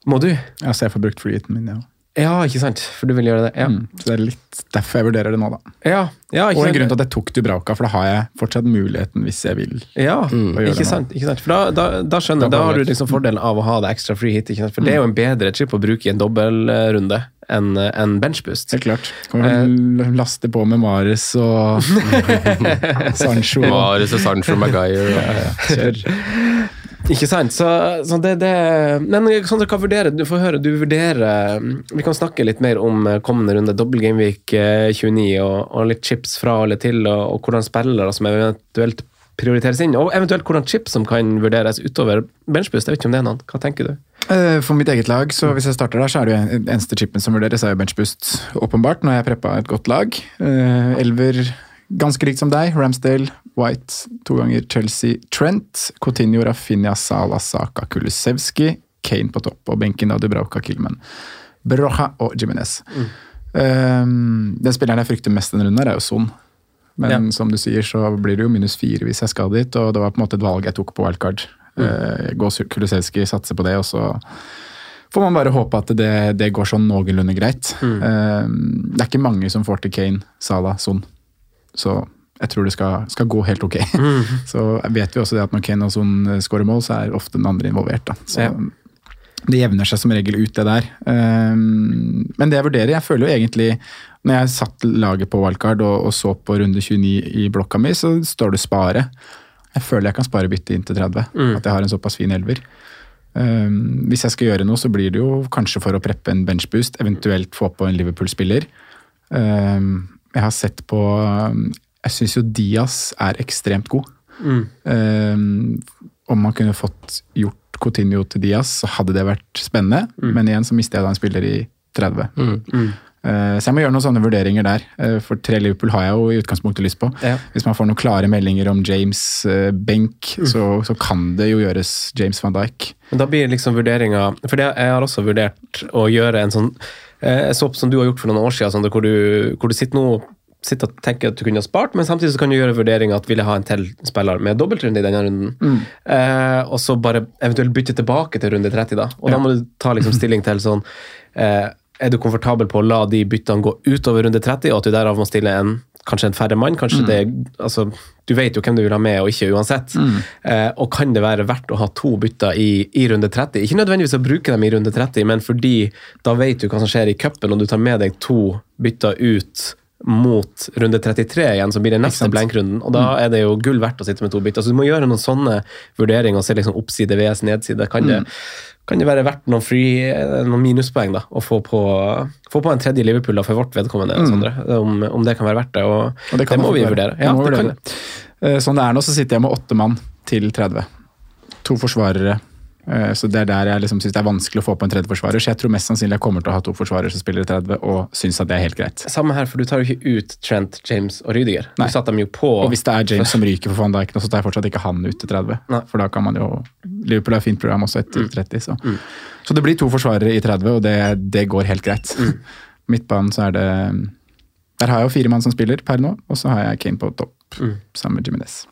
Må du? Ja, så jeg får brukt freeheaten min, ja. Ja, ikke sant? For du vil gjøre det? Ja, Mm. Så det er litt derfor jeg vurderer det nå, da. ja, ja ikke Og en grunn til at jeg tok Dubrauka, for da har jeg fortsatt muligheten hvis jeg vil. Ja, å gjøre ikke det sant. Ikke sant? For da, da, da skjønner jeg, Da har du liksom fordelen av å ha det ekstra free hit. Ikke sant? For det er jo en bedre chip å bruke i en dobbeltrunde enn en benchboost. Helt klart. Kan eh. laste på med Mares og Sancho. Mares og Sancho Maguire. Ja, Kjør. Ikke sant? Så, så det, det Men Sandra, hva vurderer du? får høre, du vurderer Vi kan snakke litt mer om eh, kommende runde, dobbel Gameweek eh, 29, og, og litt chips fra eller til, og, og hvordan spillere som eventuelt prioriteres inn, og eventuelt hvordan chips som kan vurderes utover benchboost. Jeg vet ikke om det er noen. Hva tenker du? Eh, For mitt eget lag, så hvis jeg starter der, så er det jo eneste chipen som vurderes, er jo benchboost, åpenbart. Når jeg preppa et godt lag. Eh, Elver ganske likt som deg. Ramsdale, White, to ganger Chelsea, Trent. Coutinho, Rafinha, Salah, Saka, Kulusevski. Kane på topp, og benken av Dubrauka, Kilman, Brocha og Jimenez. Um, den spilleren jeg frykter mest denne runden, er jo Son. Men Ja. som du sier, så blir det jo minus fire hvis jeg skal dit, og det var på en måte et valg jeg tok på wildcard. Mm. Gå Kulusevski, satse på det, og så får man bare håpe at det, det går sånn noenlunde greit. Eh, det er ikke mange som får til Kane, Salah, Son. Så jeg tror det skal, skal gå helt ok. Så vet vi også det at når Kane og Son skårer mål, så er ofte den andre involvert. Da. Så Ja. det jevner seg som regel ut, det der. Um, men det jeg vurderer, jeg føler jo egentlig Når jeg satt laget på wildcard og, og så på runde 29 i blokka mi, så står det spare. Jeg føler jeg kan spare bytte inn til 30. At jeg har en såpass fin elver. Um, hvis jeg skal gjøre noe, så blir det jo kanskje for å preppe en benchboost, eventuelt få på en Liverpool-spiller. Ehm, jeg har sett på Jeg syns jo Diaz er ekstremt god. Ehm, om man kunne fått gjort Coutinho til Diaz, så hadde det vært spennende. Men igjen så mister jeg da en spiller i 30. Eh, Så jeg må gjøre noen sånne vurderinger der. Eh, For tre Liverpool har jeg jo i utgangspunktet lyst på. Ja. Hvis man får noen klare meldinger om James eh, Benk, så, så kan det jo gjøres James van Dijk. Men da blir liksom vurderinga For det, jeg har også vurdert å gjøre en sånn eh, på som du har gjort for noen år siden, Sander, hvor du, hvor du sitter nå sitter og tenker at du kunne ha spart, men samtidig så kan du gjøre vurderinga at vil jeg ha en til spiller med dobbeltrunde i denne runden, eh, og så bare eventuelt bytte tilbake til runde 30, da. Og da må du ta liksom stilling til sånn eh, Er du komfortabel på å la de byttene gå utover runde 30, og at du derav må stille en kanskje en færre mann? Kanskje det altså, Du vet jo hvem du vil ha med og ikke uansett. Eh, og kan det være verdt å ha to bytter i, i runde 30? Ikke nødvendigvis å bruke dem i runde 30, men fordi da vet du hva som skjer i cupen, og du tar med deg to bytter ut mot runde 33 igjen, som blir den neste blenkrunden. Og da er det jo gull verdt å sitte med to bytter. Så du må gjøre noen sånne vurderinger og se liksom oppside, VS, nedside. Kan, det, kan det være verdt noen, free, noen minuspoeng da, å få på, få på en tredje Liverpool da, for vårt vedkommende, Sondre? Om, om det kan være verdt det. Og, Og det, kan må vi vurdere. Ja, må det kan det. Eh, Sånn det er nå, så sitter jeg med åtte mann til 30. To forsvarere. Eh, Så det er der jeg liksom syns det er vanskelig å få på en tredje forsvarer. Så jeg tror mest sannsynlig jeg kommer til å ha to forsvarere som spiller i 30, og syns at det er helt greit. Samme her, for du tar jo ikke ut Trent, James og Rydiger. Nei. Du satte dem jo på Og hvis det er James som ryker for van Dijk så tar jeg fortsatt ikke han ut til 30. Nei. For da kan man jo Liverpool har fint program også etter 30, så. Så det blir to forsvarere i 30, og det, det går helt greit. Midtbanen så er det Der har jeg jo fire mann som spiller per nå, og så har jeg Kane på topp sammen med Jiminez.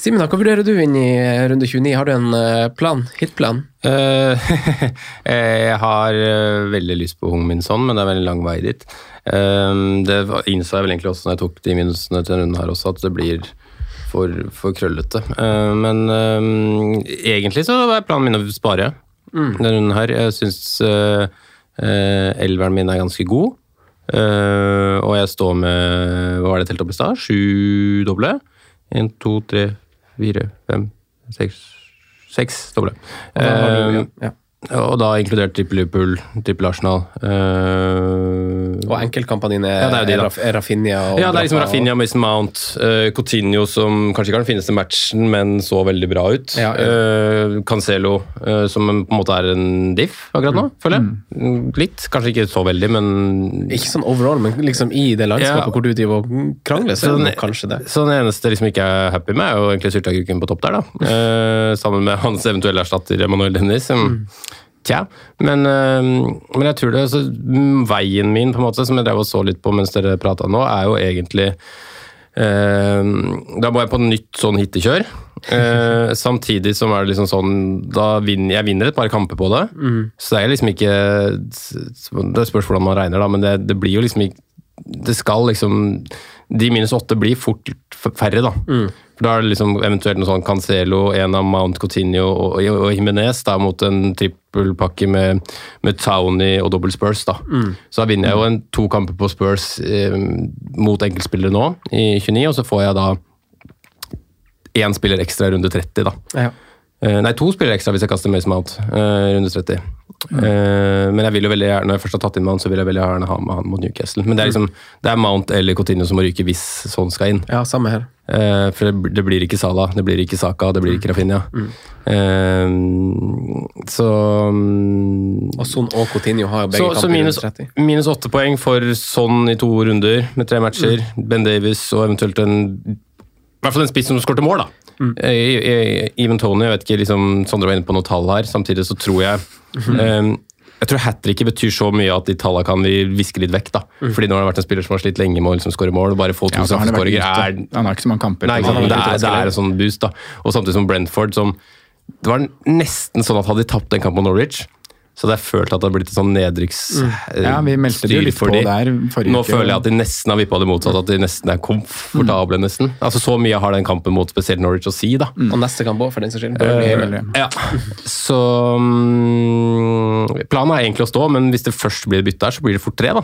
Simen, hva vurderer du inn i runde 29? Har du en eh, plan? Hitplan? Eh, jeg har eh, veldig lyst på Hung Min Son, men det er veldig lang vei dit. Eh, det innså jeg vel egentlig også når jeg tok de minusene til denne runden her også, at det blir for, for krøllete. Eh, men eh, egentlig så er planen min å spare denne runden her. Jeg syns uh, elveren min er ganske god. Eh, og jeg står med Hva var det jeg telte opp i stad? Sju doble? Én, to, tre, fire, fem, seks Seks doble. Og da har du- Eh, ja. Og da inkludert trippel Liverpool, trippel Arsenal. Uh, Og enkeltkampene dine Ja, er er, er Rafinha og ja, det er liksom Rafinha, og- Mason Mount, uh, Coutinho som kanskje ikke har den fineste matchen, men så veldig bra ut. Ja, Eh, Cancelo, uh, som på en måte er en diff akkurat nå, føler jeg. Mm, Litt, kanskje ikke så veldig, men Ikke sånn overall, men liksom i det landskapet Ja. hvor du driver og krangler, så er det Så nok kanskje det. Så den eneste liksom ikke er happy med, er jo egentlig sylteagurken på topp der, da. Sammen med hans eventuelle erstatter Emanuel Dennis. som- Tja. Men, eh, men jeg tror det altså, mm, Veien min, på en måte, som jeg drev og så litt på mens dere prata nå, er jo egentlig eh, Da må jeg på nytt sånn hittekjør. Eh, samtidig som er det liksom sånn da vinner, Jeg vinner et par kamper på det. Så det er liksom ikke Det spørs hvordan man regner, da, men det, det blir jo liksom ikke Det skal liksom De minus åtte blir fort færre, da. For Da er det liksom eventuelt noe sånn Cancelo, en av Mount Coutinho og, og Jimenez da, mot en trippelpakke med, med Townie og dobbel Spurs. da. Så da vinner jeg jo en to kamper på Spurs eh, mot enkeltspillere nå i 29, og så får jeg da én spiller ekstra i runde 30. da. Ja. Eh, nei, to spiller ekstra hvis jeg kaster Mace Mount uh, runde 30. Eh, men jeg vil jo veldig gjerne, når jeg først har tatt inn Mount, så vil jeg veldig gjerne ha med han mot Newcastle. Men det er liksom, det er Mount eller Coutinho som må ryke hvis sånn skal inn. ja, samme her. Eh, for det, det blir ikke Salah, det blir ikke Saka, det blir ikke Rafinha. Eh, så um, Og Son og Coutinho har jo begge så, så minus, 30. minus åtte poeng for Son i to runder med tre matcher. Ben Davis og eventuelt en I hvert fall en spiss som skårte mål, da. Eh, I- i- Even Tony, jeg vet ikke, liksom, Sondre var inne på noe tall her. Samtidig så tror jeg eh, Jeg tror hat tricket betyr så mye at de tallene kan vi viske litt vekk. da. Fordi nå har det vært en spiller som har slitt lenge med å liksom skåre mål. og Bare få to Ja, han straffeskåringer er Han har ikke så mange kamper. Nei, ikke det, er, det er en sånn boost, da. Og samtidig som Brentford, som Det var nesten sånn at hadde de tapt den kampen mot Norwich, så hadde jeg følt at det hadde blitt et sånn nedrykks... Ja, vi meldte det jo litt for på de. der forrige Nå uke. føler jeg at de nesten har vippa det motsatt, at de nesten er komfortable, nesten. Altså Så mye har den kampen mot spesielt Norwich å si, da. Og neste kamp òg, for den saks skyld. Uh, Ja. Så mm, Planen er egentlig å stå, men hvis det først blir bytte her, så blir det fort tre, da.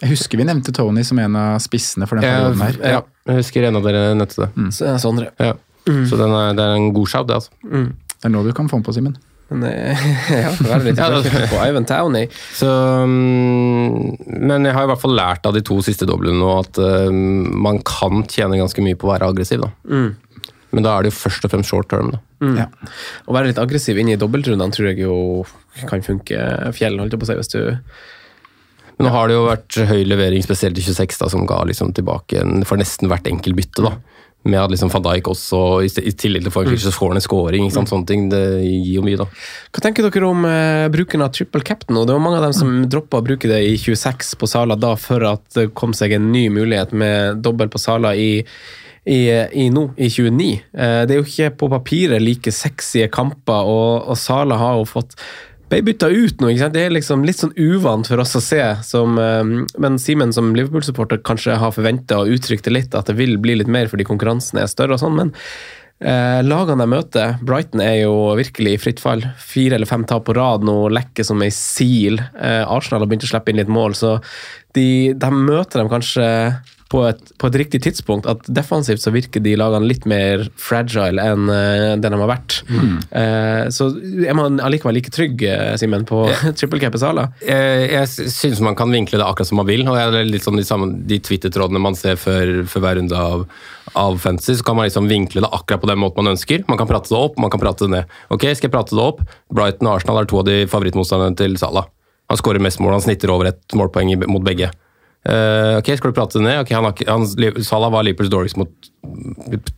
Jeg husker vi nevnte Tony som en av spissene for den perioden her. ja, jeg husker en av dere nevnte det. Så er det Ja. Så den er, det er en god shout, det, altså. Det er nå du kan få den på, Simen. Men eh, ja, på Ivan Towney. Så, mm, men jeg har i hvert fall lært av de to siste doblene nå at uh, man kan tjene ganske mye på å være aggressiv. da. Men da er det jo først og fremst short term. da. Ja. Å være litt aggressiv inn i dobbeltrundene tror jeg jo kan funke fjell, holdt jeg på å si, hvis du Men nå har det jo vært høy levering, spesielt i 26, da, som ga liksom tilbake en, for nesten hvert enkelt bytte. da. Med at liksom van Dijk også, i, tillegg til få en så får han en scoring. ikke sant? Sånne ting, Det gir jo mye, da. Hva tenker dere om eh, bruken av triple captain? og Det var mange av dem som droppa å bruke det i 26 på Sala da, for at det kom seg en ny mulighet med dobbel på Sala i, i, i nå, i 29. Eh, Det er jo ikke på papiret like sexy kamper, og, og Sala har jo fått ble bytta ut nå. Det er liksom litt sånn uvant for oss å se. Som, eh, men Simen som Liverpool-supporter kanskje har forventa og uttrykt det litt, at det vil bli litt mer fordi konkurransen er større og sånn. men Eh, lagene de møter, Brighton er jo virkelig i fritt fall. Fire eller fem tap på rad nå, lekker som ei sil. Eh, Arsenal har begynt å slippe inn litt mål, så de, de møter dem kanskje på et, på et riktig tidspunkt. At defensivt så virker de lagene litt mer fragile enn uh, det de har vært. Eh, så er man allikevel like trygg, eh, Simen, på triple cap i Sala? Jeg, jeg syns man kan vinkle det akkurat som man vil. og jeg, det er litt sånn De, samme- de Twitter-trådene man ser før, før hver runde av, av fantasy, så kan man liksom vinkle det akkurat på den måten man ønsker. Man kan prate det opp, man kan prate det ned. Ok, Skal jeg prate det opp? Brighton og Arsenal er to av de favorittmotstanderne til Salah. Han skårer mest mål, han snitter over et målpoeng mot begge. Eh, ok, Skal du prate det ned? Okay, han, han, Salah var Liverpools dårligst mot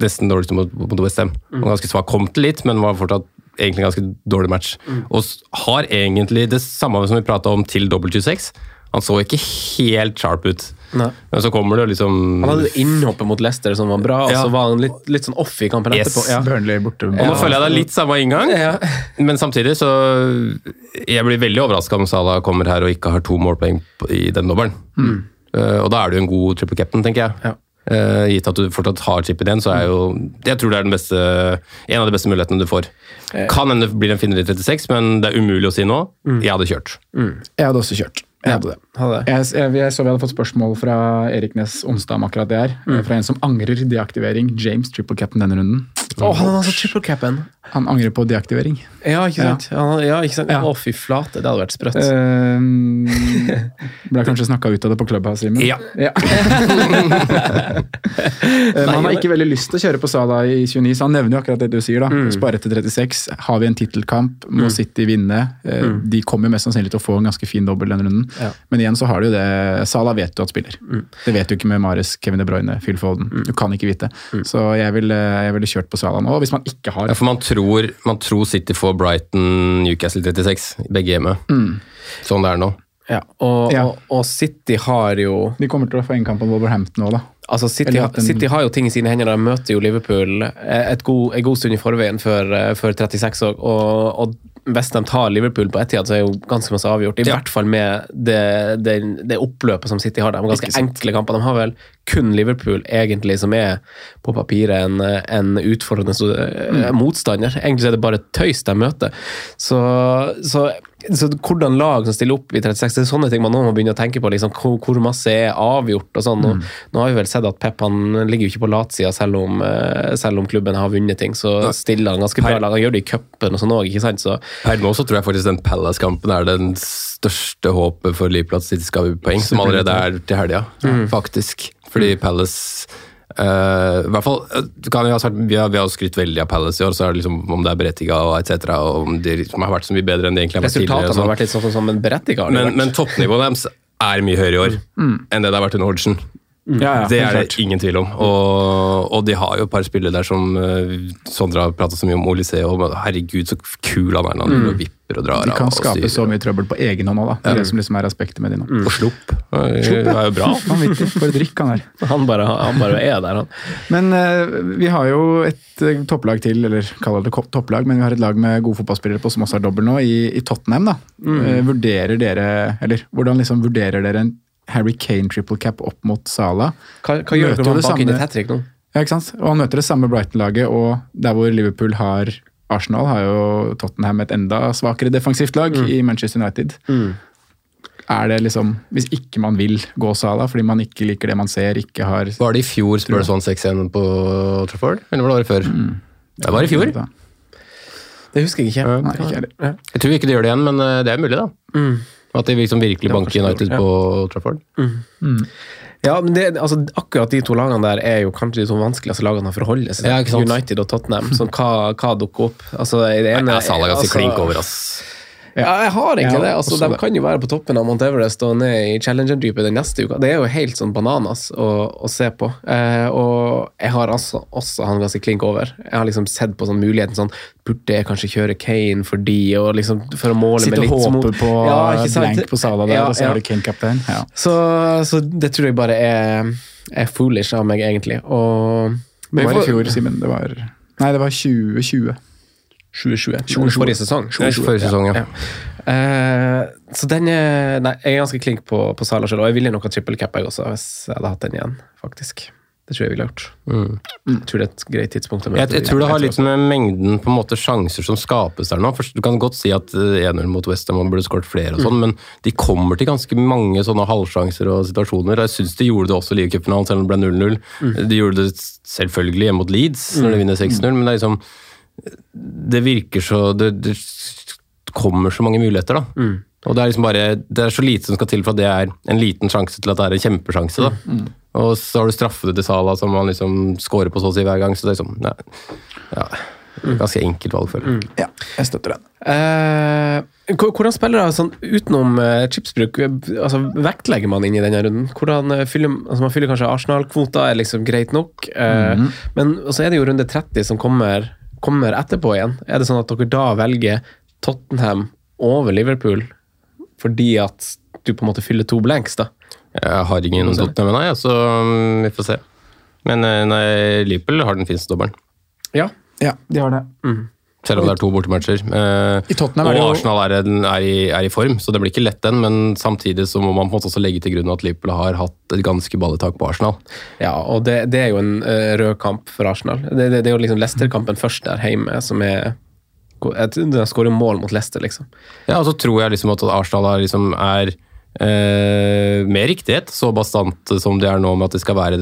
nesten dårligst mot, mot Westham. Mm. Han ganske svak. Kom til litt, men var fortsatt egentlig en ganske dårlig match. Og har egentlig det samme som vi prata om til W26 Han så ikke helt sharp ut. Nei. Men så kommer det jo liksom Han hadde innhoppet mot Leicester som var bra, og så var han litt, litt sånn off i kampen Yes. etterpå. Ja. Burnley borte. Og nå føler jeg det er litt samme inngang, Ja. men samtidig så Jeg blir veldig overraska om Salah kommer her og ikke har to målpoeng i den dobbelen. Eh, og da er du en god triple captain, tenker jeg. Ja. Uh, gitt at du fortsatt har chipen igjen, så er jo Jeg tror det er den beste, en av de beste mulighetene du får. Kan hende det blir en finner i 36, men det er umulig å si nå. Jeg hadde kjørt. Jeg hadde også kjørt. Jeg hadde det. Hadde det. Jeg, jeg, jeg så vi hadde fått spørsmål fra Erik Næss onsdag om akkurat det her. Mm. Fra en som angrer deaktivering. James triple cap'n denne runden. Oh, han altså triple cap'n. Han angrer på deaktivering. Ja, ikke sant? Ja, ja ikke sant? Ja. Å, fy flate, det hadde vært sprøtt. Uh, ble kanskje snakka ut av det på Clubhouse, Simen. Ja. ja. Men han har ikke veldig lyst til å kjøre på Sala i 29, så han nevner jo akkurat det du sier. da. Mm. Spare til 36. Har vi en tittelkamp, må City vinne. Mm. De kommer mest sannsynlig til å få en ganske fin dobbel denne runden. Mm. Ja. Mm. Men igjen så har du jo det Sala vet du at spiller. Det vet du ikke med Mares, Kevin De Bruyne, Phil Foden. Du kan ikke vite. Mm. Så jeg ville, vil kjørt på Sala nå. Hvis man ikke har Ja, for man tror, man tror City får Brighton Newcastle 36, begge hjemme. Sånn det er nå. Ja, og, Ja. Og, og City har jo De kommer til å få innkamp på Wolverhampton òg, da. Altså City, en... City har jo ting i sine hender. De møter jo Liverpool eh, god, en god stund i forveien før, eh, før 36 år. Og, og hvis de tar Liverpool på Etihad, så er jo ganske masse avgjort. I Ja. hvert fall med det, det, det oppløpet som City har. De har ganske enkle kamper. De har vel kun Liverpool egentlig som er på papiret en, en utfordrende sto- Mm. eh, motstander. Egentlig så er det bare tøys de møter. Så, så, så hvordan lag som stiller opp i 36, det er sånne ting man nå må begynne å tenke på. Liksom, hvor, masse er avgjort og sånn. Mm. nå har vi vel sett at Pep han ligger jo ikke på latsida selv, om, eh, selv om klubben har vunnet ting. Så stiller han ganske bra lag. Han gjør det i cupen og sånn òg, ikke sant. Så Per nå så tror jeg faktisk den Palace-kampen er den største håpet for Liverpool at City skal ha poeng, som allerede er til helga, faktisk. Fordi Palace eh, i hvert fall, eh, kan jeg ha sagt, Vi har, vi har skrytt veldig av Palace i år, så er det liksom om det er berettiga og etc. Om de liksom har vært så mye bedre enn de egentlig har vært tidligere. resultatene har vært litt sånn som en berettiga. Men, men toppnivået deres er mye høyere i år enn det det har vært under Hodgson. Ja, ja, det er det ingen tvil om. Og, og de har jo et par spillere der som uh, Sondre har prata så mye om Olysée, og herregud, så kul han er når han mm. vipper og drar De kan og skape så mye trøbbel på egen hånd òg, da. Det er det som liksom er aspektet med de nå. Og slupp. Det er jo bra. Vanvittig. For et drikk han er. Han bare, han bare er der, han. Men uh, vi har jo et eh, topplag til, eller kaller det topplag, men vi har et lag med gode fotballspillere på som også er dobbel nå, i, i Tottenham. da. Eh, vurderer dere, eller hvordan liksom vurderer dere en Harry Kane triple cap opp mot Salah? Hva, hva gjør Møter med bak inn et hat trick nå? Ja, ikke sant? Og han møter det samme Brighton-laget, og der hvor Liverpool har Arsenal, har jo Tottenham et enda svakere defensivt lag i Manchester United. Er det liksom, Hvis ikke man vil gå Salah fordi man ikke liker det man ser, ikke har Var det i fjor Spurs vant 6-1 på Trafford? Eller var det året før? Det var i fjor. Det husker jeg ikke. Ja. Nei, ikke Jeg tror ikke de gjør det igjen, men eh, det er mulig, da. Mm. At de liksom virkelig banker United ja. på Trafford. Ja, men det, altså, akkurat de to lagene der er jo kanskje de to vanskeligste lagene å forholde seg til. Ja. United og Tottenham. Så hva, hva dukker opp? Altså, i det ene, Nei, Salah ganske altså- klink over, ass. Ja, jeg har ikke Ja, det. Altså, de det. kan jo være på toppen av Mount Everest og ned i Challenger-dypet den neste uka. Det er jo helt sånn bananas å, å se på. Eh, og jeg har altså også han ganske klink over. Jeg har liksom sett på sånn muligheten sånn Burde jeg kanskje kjøre Kane for de, og liksom for å måle Sitte med og litt håpe på Ja, blank på salen der, Ja, og så har du Kane kaptein. Ja. Så, så det tror jeg bare er, er foolish av meg, egentlig. Og Det var i fjor, Simen. Det var Nei, det var 2020. 2020. 2020. Forrige sesong. 2020. Forrige sesong, ja. Eh, så den er Nei, jeg er ganske klink på, på Sala selv, og jeg ville nok ha triple cap jeg også, hvis jeg hadde hatt den igjen, faktisk. Det tror jeg ville gjort. Jeg tror det er et greit tidspunkt. Jeg, Jeg, jeg tror det har litt med mengden på en måte sjanser som skapes der nå. For du kan godt si at eh, 1-0 mot Westham burde skåret flere, og sånn, men de kommer til ganske mange sånne halvsjanser og situasjoner. Jeg syns de gjorde det også i ligacupfinalen, selv om det ble 0-0. De gjorde det selvfølgelig hjemme mot Leeds når de vinner 6-0, men det er liksom Det virker så det, det kommer så mange muligheter, da. Og det er liksom bare Det er så lite som skal til for at det er en liten sjanse til at det er en kjempesjanse, da. Og så har du straffene til Sala som han liksom scorer på så å si hver gang, så det er liksom ja, ja, Ganske enkelt valg, føler jeg. Ja, jeg støtter den. Eh, hvordan hvordan spillere sånn, utenom eh, chipsbruk altså, vektlegger man inn i denne runden? Hvordan eh, fyller, altså, Man fyller kanskje Arsenal-kvota, er liksom greit nok. eh, Men så er det jo runde 30 som kommer, kommer etterpå igjen. Er det sånn at dere da velger Tottenham over Liverpool fordi at du på en måte fyller to blanks, da? Jeg har ingen Tottenham nei, så mm, vi får se. Men eh, nei, Liverpool har den fineste dobbelen. Ja. Ja, de har det. Selv om det er to bortematcher. Eh, I Tottenham og Arsenal er, er, i, er i form, så det blir ikke lett den. Men samtidig så må man på en måte også legge til grunn at Liverpool har hatt et ganske balletak på Arsenal. Ja, og det, det er jo en eh, rød kamp for Arsenal. Det, det, det er jo liksom Leicester-kampen først der hjemme som er De skårer mål mot Leicester, liksom. Ja, og så tror jeg liksom at Arsenal er, liksom er eh, med riktighet så bastant som de er nå med at de skal være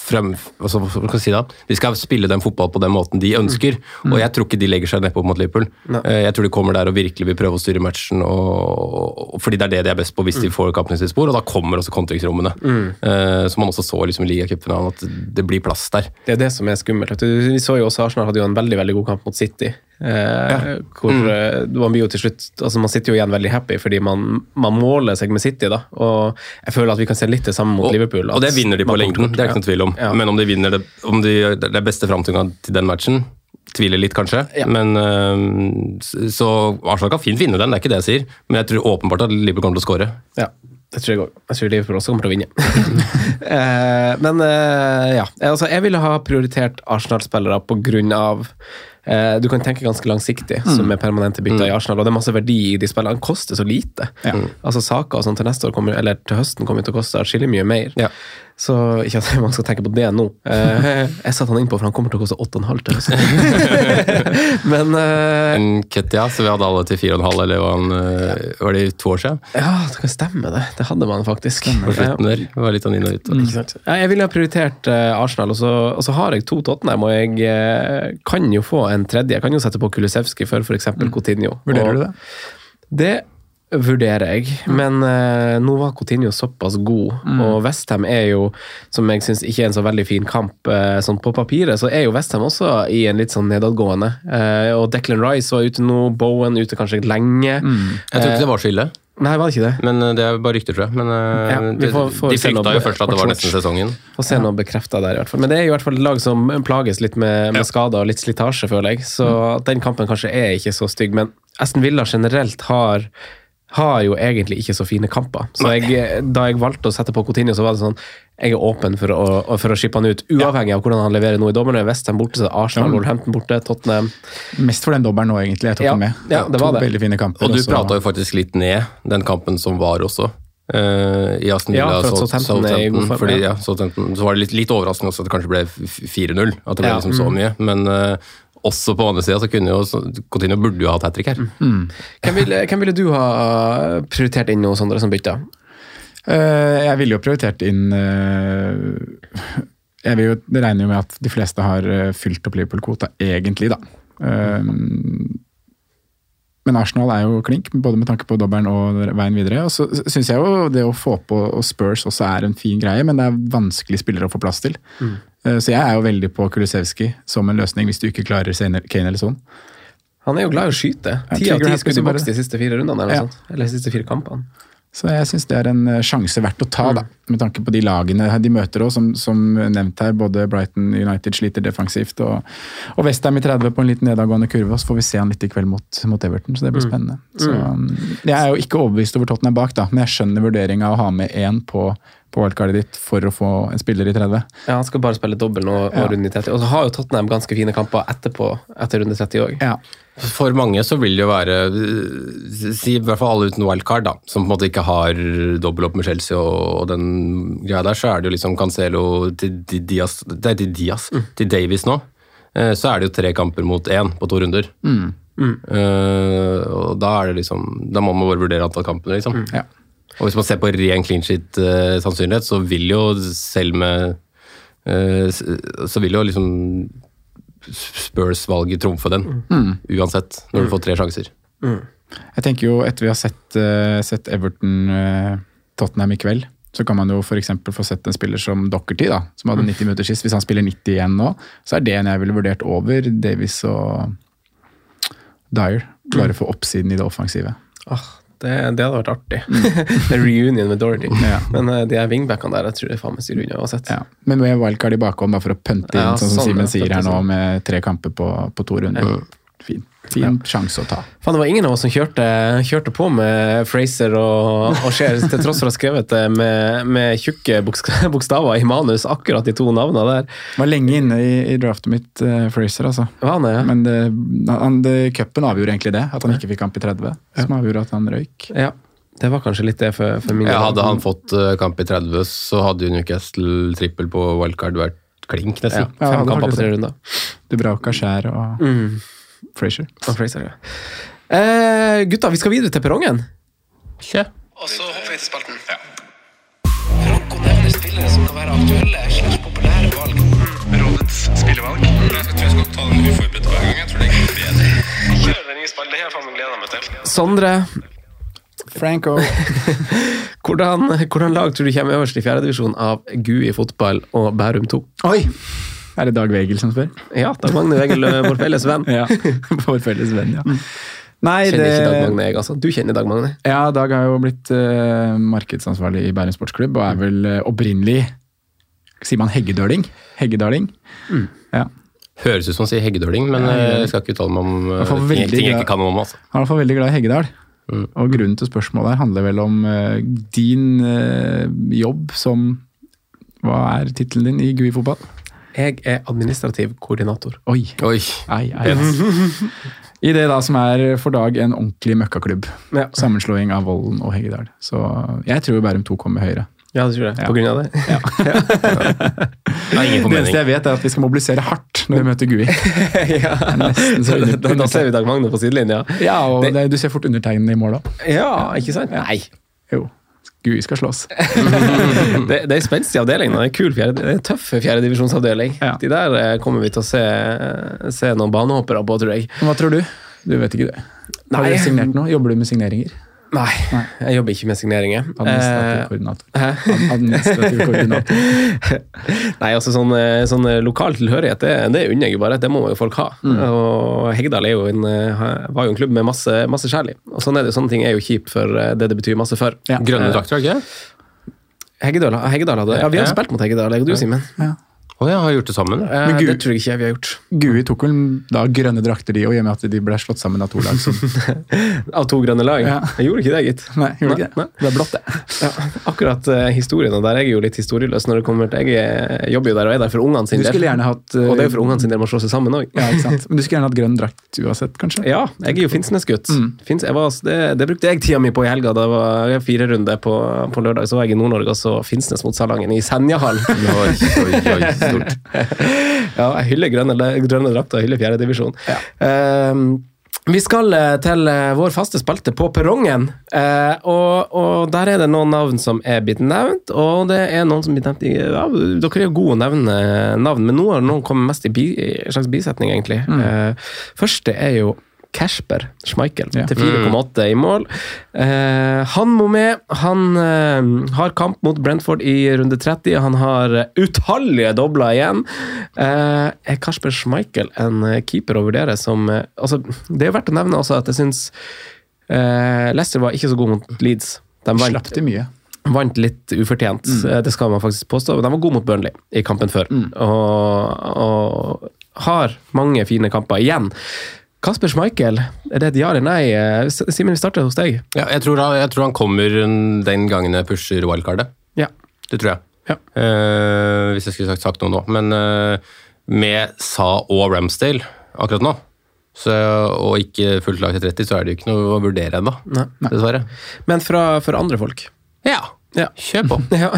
frem, altså, skal jeg si? De skal spille den fotball på den måten de ønsker, og jeg tror ikke de legger seg nedpå mot Liverpool. Eh, jeg tror de kommer der og virkelig vil prøve å styre matchen, og, og, fordi det er det de er best på hvis de får kampen i sitt spor, og da kommer også kontringsrommene. Eh, som man også så liksom, i ligacupfinalen, at det blir plass der. Det er det som er skummelt. Vi så jo også Arsenal hadde jo en veldig veldig god kamp mot City. Eh, hvor eh, man blir jo til slutt altså Man sitter jo igjen veldig happy fordi man, man måler seg med City. da Og jeg føler at vi kan se litt det samme mot Og, Liverpool. og det vinner de på lengden, det er ikke noen tvil om. Ja. Men om de vinner det, om de, det er beste framtida til den matchen, tviler litt kanskje. Ja. Men øh, Så Arsenal kan fint vinne den, det er ikke det jeg sier. Men jeg tror åpenbart at Liverpool kommer til å skåre. Ja, det tror jeg òg. Jeg tror Liverpool også kommer til å vinne. eh, men eh, ja, altså, jeg ville ha prioritert Arsenal-spillere på grunn av eh, Du kan tenke ganske langsiktig, som er permanente bytter i Arsenal, og det er masse verdi i de spillene. Han koster så lite. Altså Saker og sånn til neste år kommer, eller til høsten kommer til å koste atskillig mye mer. Ja. Så ikke at man skal tenke på det nå. Eh, jeg satte han innpå, for han kommer til å koste 8,5 til høsten. men eh, En Ketia, så vi hadde alle til 4,5, eller var, han, øh, var det to år siden? ja, det kan stemme, det. Det hadde man faktisk. På slutten der. Det var litt sånn inn og ut. Mm. Jeg ville ha prioritert eh, Arsenal, og så, og så har jeg to Tottenham, og jeg eh, kan jo få en tredje. Jeg kan jo sette på Kulusevski for f.eks. Coutinho. Vurderer Og du det? Det vurderer jeg, men eh, nå var Coutinho såpass god, og Westham er jo, som jeg syns ikke er en så veldig fin kamp, eh, sånn på papiret, så er jo Westham også i en litt sånn nedadgående. Eh, og Declan Rice var ute nå, Bowen ute kanskje lenge. Jeg tror ikke det var så ille, Nei, var det ikke det? men øh, det er bare rykter, tror jeg. Men øh, Ja, de, får- får de frykta jo først at det var nesten sesongen. Få se noe bekrefta der, i hvert fall. Men det er jo i hvert fall et lag som plages litt med, med skader og litt slitasje, føler jeg. Så den kampen kanskje er ikke så stygg. Men Aston Villa generelt har har jo egentlig ikke så fine kamper. Så jeg, da jeg valgte å sette på Coutinho, så var det sånn Jeg er åpen for å, for å skippe han ut, uavhengig av hvordan han leverer nå i dommerne. Westham borte, så er Arsenal, Wolverhampton borte, Tottenham Mest for den dobbelen nå, egentlig. Jeg tok Ja, den med. ja, det var to det. veldig fine kamper. Og du prata jo faktisk litt ned den kampen som var også. Uh, I Aston Ja, Villa for at Sout- Southampton er i god form, Fordi, ja. ja, Southampton, så var det litt, litt overraskende også at det kanskje ble 4-0. At det ble Ja. liksom så mye. Men eh, også på andre sida så kunne jo Coutinho burde jo hatt hat trick her. Hvem ville, hvem ville du ha prioritert inn noe Sondre som bytta? Uh, jeg ville jo prioritert inn uh, Jeg vil jo, Det regner jo med at de fleste har eh, fylt opp Liverpool-kvota, egentlig, da. Um, men Arsenal er jo klink, både med tanke på dobbelen og veien videre. Og så syns jeg jo det å få på og Spurs også er en fin greie, men det er vanskelig spillere å få plass til. Mm. Eh, Så jeg er jo veldig på Kulisevski som en løsning hvis du ikke klarer Kane eller sånn. Han er jo glad i å skyte. Ti av ti skudd i boks de siste fire rundene, eller, Ja. eller de siste fire kampene. Så jeg syns det er en eh, sjanse verdt å ta, da, med tanke på de lagene de møter òg, som, som nevnt her. Både Brighton United sliter defensivt, og, og Westham i 30 på en liten nedadgående kurve. og Så får vi se han litt i kveld mot, mot Everton, så det blir spennende. Så, um, jeg er jo ikke overbevist over Tottenham bak, da, men jeg skjønner vurderinga å ha med én på, på wildcardet ditt for å få en spiller i 30. Ja, Han skal bare spille dobbel nå og Ja. runde i 30. Og så har jo Tottenham ganske fine kamper etterpå, etter runde 30 òg. Ja. For mange så vil det jo være Si i hvert fall alle uten wildcard, da, som på en måte ikke har dobbel opp med Chelsea og, og den greia der, så er det jo liksom Cancelo til Diaz, det er til, Diaz, til Davies nå. Eh, Så er det jo tre kamper mot én på to runder. Eh, og da er det liksom Da må man bare vurdere antall kamper, liksom. Ja. Og hvis man ser på ren clean sheet-sannsynlighet, så vil jo selv med eh, Så vil jo liksom Spurs-valget trumfe den, uansett, når du får tre sjanser. Jeg tenker jo, etter vi har sett, eh, sett Everton eh, Tottenham i kveld, så kan man jo f.eks. få sett en spiller som Dockerty, da, som hadde 90 minutter sist. Hvis han spiller 90 igjen nå, så er det en jeg ville vurdert over Davies og Dyer. Bare for oppsiden i det offensive. Ah, det, det hadde vært artig. Mm. reunion med Dorothy. Ja. Men uh, de her wingbackene der, jeg tror det er faen meg styrer unna uansett. Ja. Men med wildcard i bakhånd, bare for å pønte inn, Ja, sånn som sånn, Simen sier her nå, med tre kamper på, på to runder. Fin, sjanse å ta. Fan, det var ingen av oss som kjørte, kjørte på med Fraser og, og Scheer, til tross for å ha skrevet det med, med tjukke bokstaver i manus, akkurat de to navnene der. Var lenge inne i, i draftet mitt, uh, Fraser, altså. Var han? Ja. Men det, han, det, cupen avgjorde egentlig det, at han ikke fikk kamp i 30. Som avgjorde at han røyk. ja. Det var kanskje litt det for, for min Ja, del. hadde han fått eh, kamp i 30, så hadde Newcastle trippel på wildcard vært klink, nesten. Ja, Fem kamper på tre det. runder. Dubrauka, Skjær og Mm. Fraser. Og Fraser, ja. Eh, gutta, vi skal videre til perrongen. Kjø. Og så hopper vi til spalten. Franco nevner spillere som kan være aktuelle slags populære valg. Rådets spillevalg. Jeg tror jeg skal ta den uforberedt hver gang. Jeg tror det er bedre. Kjør den nye spalten. Det her faen meg gleder meg til. Sondre, Franco. hvordan, hvordan lag tror du kommer øverst i fjerdedivisjon av GUI fotball og Bærum 2? Oi! Er det Dag Wegel som spør? Ja, Dag Magne Wegel, vår felles venn. Ja, Vår felles venn, ja. Nei, Kjenner ikke Dag Magne, jeg, altså. Du kjenner Dag Magne? Ja, Dag har jo blitt uh, markedsansvarlig i Bærum sportsklubb, og er vel uh, opprinnelig Sier man heggedøling? Heggedaling? Ja. Høres ut som han sier heggedøling, men eh, jeg skal ikke uttale meg om uh, ting, veldig ting jeg ikke kan om. altså. Han er i hvert fall veldig glad i Heggedal. Mm. Og grunnen til spørsmålet her handler vel om eh, din eh, jobb som Hva er tittelen din i GUI fotball? Jeg er administrativ koordinator. Oi. Oi. Ei, ei. I det da som er for Dag en ordentlig møkkaklubb. Ja. Sammenslåing av Vollen og Heggedal. Så jeg tror Bærum 2 kommer høyere. Ja, det tror jeg. Ja. På grunn av det. Nei, ingen Det eneste jeg vet, er at vi skal mobilisere hardt når vi møter GUI. ja. da, da, da ser vi Dag Magne på sidelinja. Ja, og Det- det, du ser fort undertegnene i mål òg. Ja, ikke sant? Nei. Jo. GUI skal slåss. Det, det er en spenstig avdeling. Det er en kul fjerde, det er en tøff fjerdedivisjonsavdeling. Ja. De der eh, kommer vi til å se, se noen banehoppere på, tror jeg. Hva tror du? Du vet ikke det. Har Nei. du signert noe? Jobber du med signeringer? Nei, jeg jobber ikke med signeringer. Administrativ Eh, koordinator. Hæ? Administrativ koordinator. Nei, altså sånn, eh, sånn eh, lokal tilhørighet, det, det unner jeg jo bare. Det må jo folk ha. Mm. Og Hegdal er jo en, var jo en klubb med masse, masse kjærlig. Og sånn er det, sånne ting er jo kjipt for det det betyr masse for. Ja. Grønne drakter, er ikke? Heggedal, Heggedal hadde Ja, vi har Ja. spilt mot Heggedal, jeg og du, Simen. Å ja, har gjort det sammen? Eh, Gui, det tror jeg ikke vi har gjort. GUI tok vel da grønne drakter, de òg, i og med at de ble slått sammen av to lag. Av to grønne lag. Ja. Jeg gjorde ikke det, gitt. Nei, gjorde ikke det. Nei. Det er blått, det. Ja, akkurat uh, historien, og der er jeg jo litt historieløs når det kommer til Jeg eh, jobber jo der og er der for ungene sin Du skulle gjerne hatt uh, Og det er jo for ungene sin del man slår seg sammen òg. Ja, ikke sant? Men du skulle gjerne hatt grønn drakt uansett, kanskje? Ja, jeg er jo Finnsnes-gutt. Mm. Finns, var- det, det brukte jeg tida mi på i helga. Da var jeg fire runder på, på lørdag. Så var jeg i Nord-Norge og så Finnsnes mot Salangen i Senjahallen. Stort. ja, jeg hyller grønne, grønne drakter, hyller fjerdedivisjon. Ja. Um, Vi skal eh, til eh, vår faste spalte på perrongen, eh, og, og der er det noen navn som er blitt nevnt, og det er noen som blitt nevnt i ja, Dere er jo gode å nevne navn, men nå har noen kommet mest i, bi, slags bisetning, egentlig. Eh, første er jo Kasper Schmeichel Ja. til 4,8 i mål. Eh, han må med. Han eh, har kamp mot Brentford i runde 30. Han har utallige dobler igjen. Eh, er Kasper Schmeichel en eh, keeper å vurdere som eh, altså, Det er verdt å nevne også at jeg syns eh, Leicester var ikke så god mot Leeds. De vant, mye. vant litt ufortjent, mm. det skal man faktisk påstå. De var gode mot Burnley i kampen før, og, og har mange fine kamper igjen. Kasper Schmeichel, er det et ja eller nei? Eh, Simen, vi starter hos deg. Ja, jeg, tror jeg tror han kommer den gangen jeg pusher wildcardet. Ja. Det tror jeg. Ja. Uh, hvis jeg skulle sagt, sagt noe nå. Men uh, med Sa og Ramsdale akkurat nå, så, og ikke fullt lag til 30, så er det jo ikke noe å vurdere ennå. Dessverre. Men fra, for andre folk? Ja, Ja. kjør på. Ja.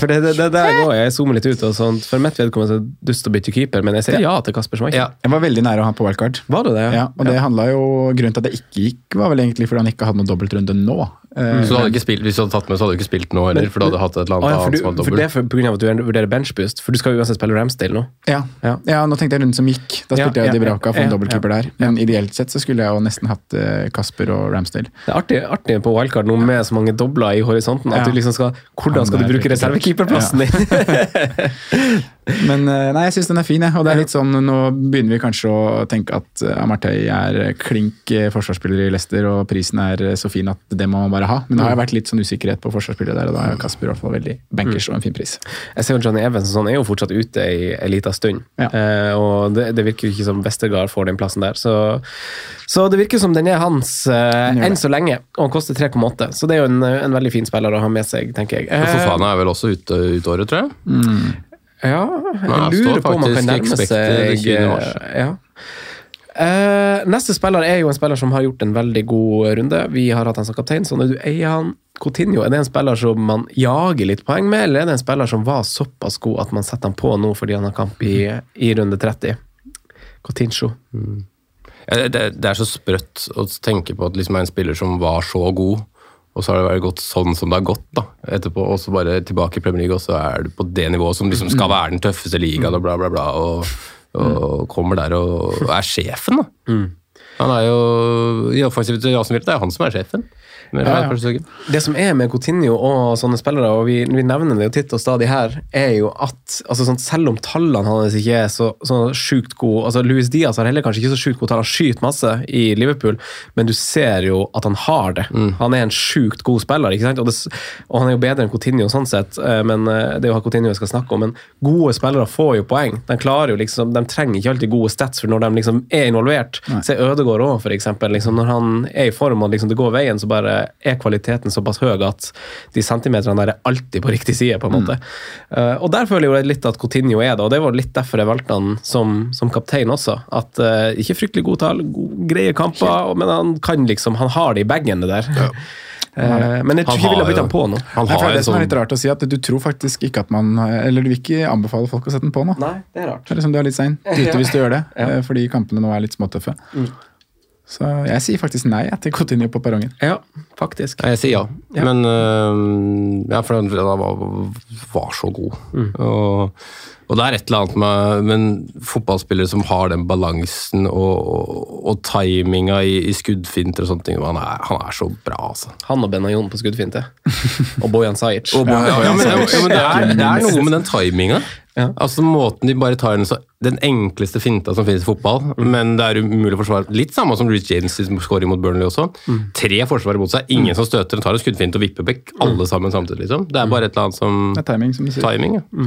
For det, det, det der går jeg. Jeg zoomer litt ut. og sånt. For mitt vedkommende så er det dust å bytte keeper, men jeg sier ja til Kasper Schmeichel. Ja. Jeg var veldig nære å ha på wildcard. Var det det? Ja, og det handla jo, Grunnen til at det ikke gikk, var vel egentlig fordi han ikke hadde noen dobbeltrunde nå. Eh, Så du hadde ikke spilt, Hvis du hadde tatt med, så hadde du ikke spilt nå heller, for du hadde hatt et eller annet, annet ja, for, annet du, som for det er for, på grunn av at du vurderer benchboost, for du skal jo uansett spille Ramsdale nå. Ja. Ja. Ja. nå tenkte jeg runden som gikk. Da spilte ja, jeg Dibraka for ja, en dobbeltkeeper der. Men ideelt sett så skulle jeg jo nesten hatt eh, Kasper og Ramsdale. Det er artig, artig på wildcard nå med så mange dobler i horisonten. at Ja. du liksom skal, Hvordan skal du bruke reservekeeperplassen din? Men eh, nei, jeg syns den er fin, jeg. Og det er litt sånn, nå begynner vi kanskje å tenke at eh, Amartey er klink eh, forsvarsspiller i Leicester, og prisen er så fin at det må man bare ha. Men det har jo vært litt sånn usikkerhet på forsvarsspillere der, og da er Kasper i hvert fall veldig bankers og en fin pris. Jeg ser jo Johnny Evans sånn er jo fortsatt ute i en liten stund. Ja. Eh, og det, det virker jo ikke som Westergard får den plassen der. Så, så det virker som den er hans eh, enn så lenge, og han koster 3,8. Så det er jo en, en veldig fin spiller å ha med seg, tenker jeg. Eh, Fofana er vel også ute ut året, tror jeg. Ja, Nei, jeg lurer på om man kan nærme seg 20. mars. eh, Ja. Uh, neste spiller er jo en spiller som har gjort en veldig god runde. Vi har hatt han som kaptein, så når du eier han Coutinho, er det en spiller som man jager litt poeng med, eller er det en spiller som var såpass god at man setter han på nå fordi han har kamp i, i runde 30? Coutinho. Ja, Det, det er så sprøtt å tenke på at liksom er en spiller som var så god, og så har det vært gått sånn som det har gått da, etterpå, og så bare tilbake i Premier League, og så er du på det nivået som liksom skal være den tøffeste ligaen, og bla, bla, bla, og, og kommer der og, og er sjefen, da. Han er jo i offensivt til Aston det er han som er sjefen. Ja, ja. Det som er med Coutinho og sånne spillere, og vi, vi nevner det jo titt og stadig her, er jo at altså sånn, selv om tallene hans ikke er så, så sjukt gode altså Luis Diaz har heller kanskje ikke så sjukt gode tall, han skyter masse i Liverpool, men du ser jo at han har det. Han er en sjukt god spiller, ikke sant? Og, det, og han er jo bedre enn Coutinho sånn sett, eh, men eh, det er jo Coutinho jeg skal snakke om. Men gode spillere får jo poeng. De jo liksom, de trenger ikke alltid gode stats for når de liksom er involvert. Se Ødegaard òg, eksempel. Liksom, når han er i form og liksom det går veien, så bare er kvaliteten såpass høy at de centimeterne der er alltid på riktig side, på en måte. Eh, og der føler jeg jo litt at Coutinho er det, og det var litt derfor jeg valgte han som, som kaptein også. At uh, Ikke fryktelig gode tall, greie kamper, og- men han kan liksom, han har det i bagen, det der. Eh, men jeg tror ikke vi ville bytte han på nå. Han har det som er sånn litt rart å si, at du tror faktisk ikke at man Eller du vil ikke anbefale folk å sette den på nå. Nei, det er rart. Det er liksom du er litt sein ute hvis du gjør det, Ja. fordi kampene nå er litt småtøffe. Så jeg sier faktisk nei til Coutinho på perrongen. Ja, faktisk. Jeg sier ja. Ja. Men uh, Ja, for den var, var så god. Og, og det er et eller annet med Men fotballspillere som har den balansen og, og, og timinga i, i skuddfinter og sånne ting, han er, han er så bra, altså. Han og Benayoun på skuddfinte. og Bojan Sajic. Ja, ja, men, ja, men det, er, det er noe med den timinga. Ja. Altså Måten de bare tar den så Den enkleste finta som finnes i fotball, men det er umulig å forsvare. Litt samme som Rich James skårer mot Burnley også. Tre forsvarere mot seg, ingen som støter. Den tar en skuddfint og vipper vekk alle sammen samtidig. liksom. Det er bare et eller annet som Det er timing, som du sier. Timing, ja.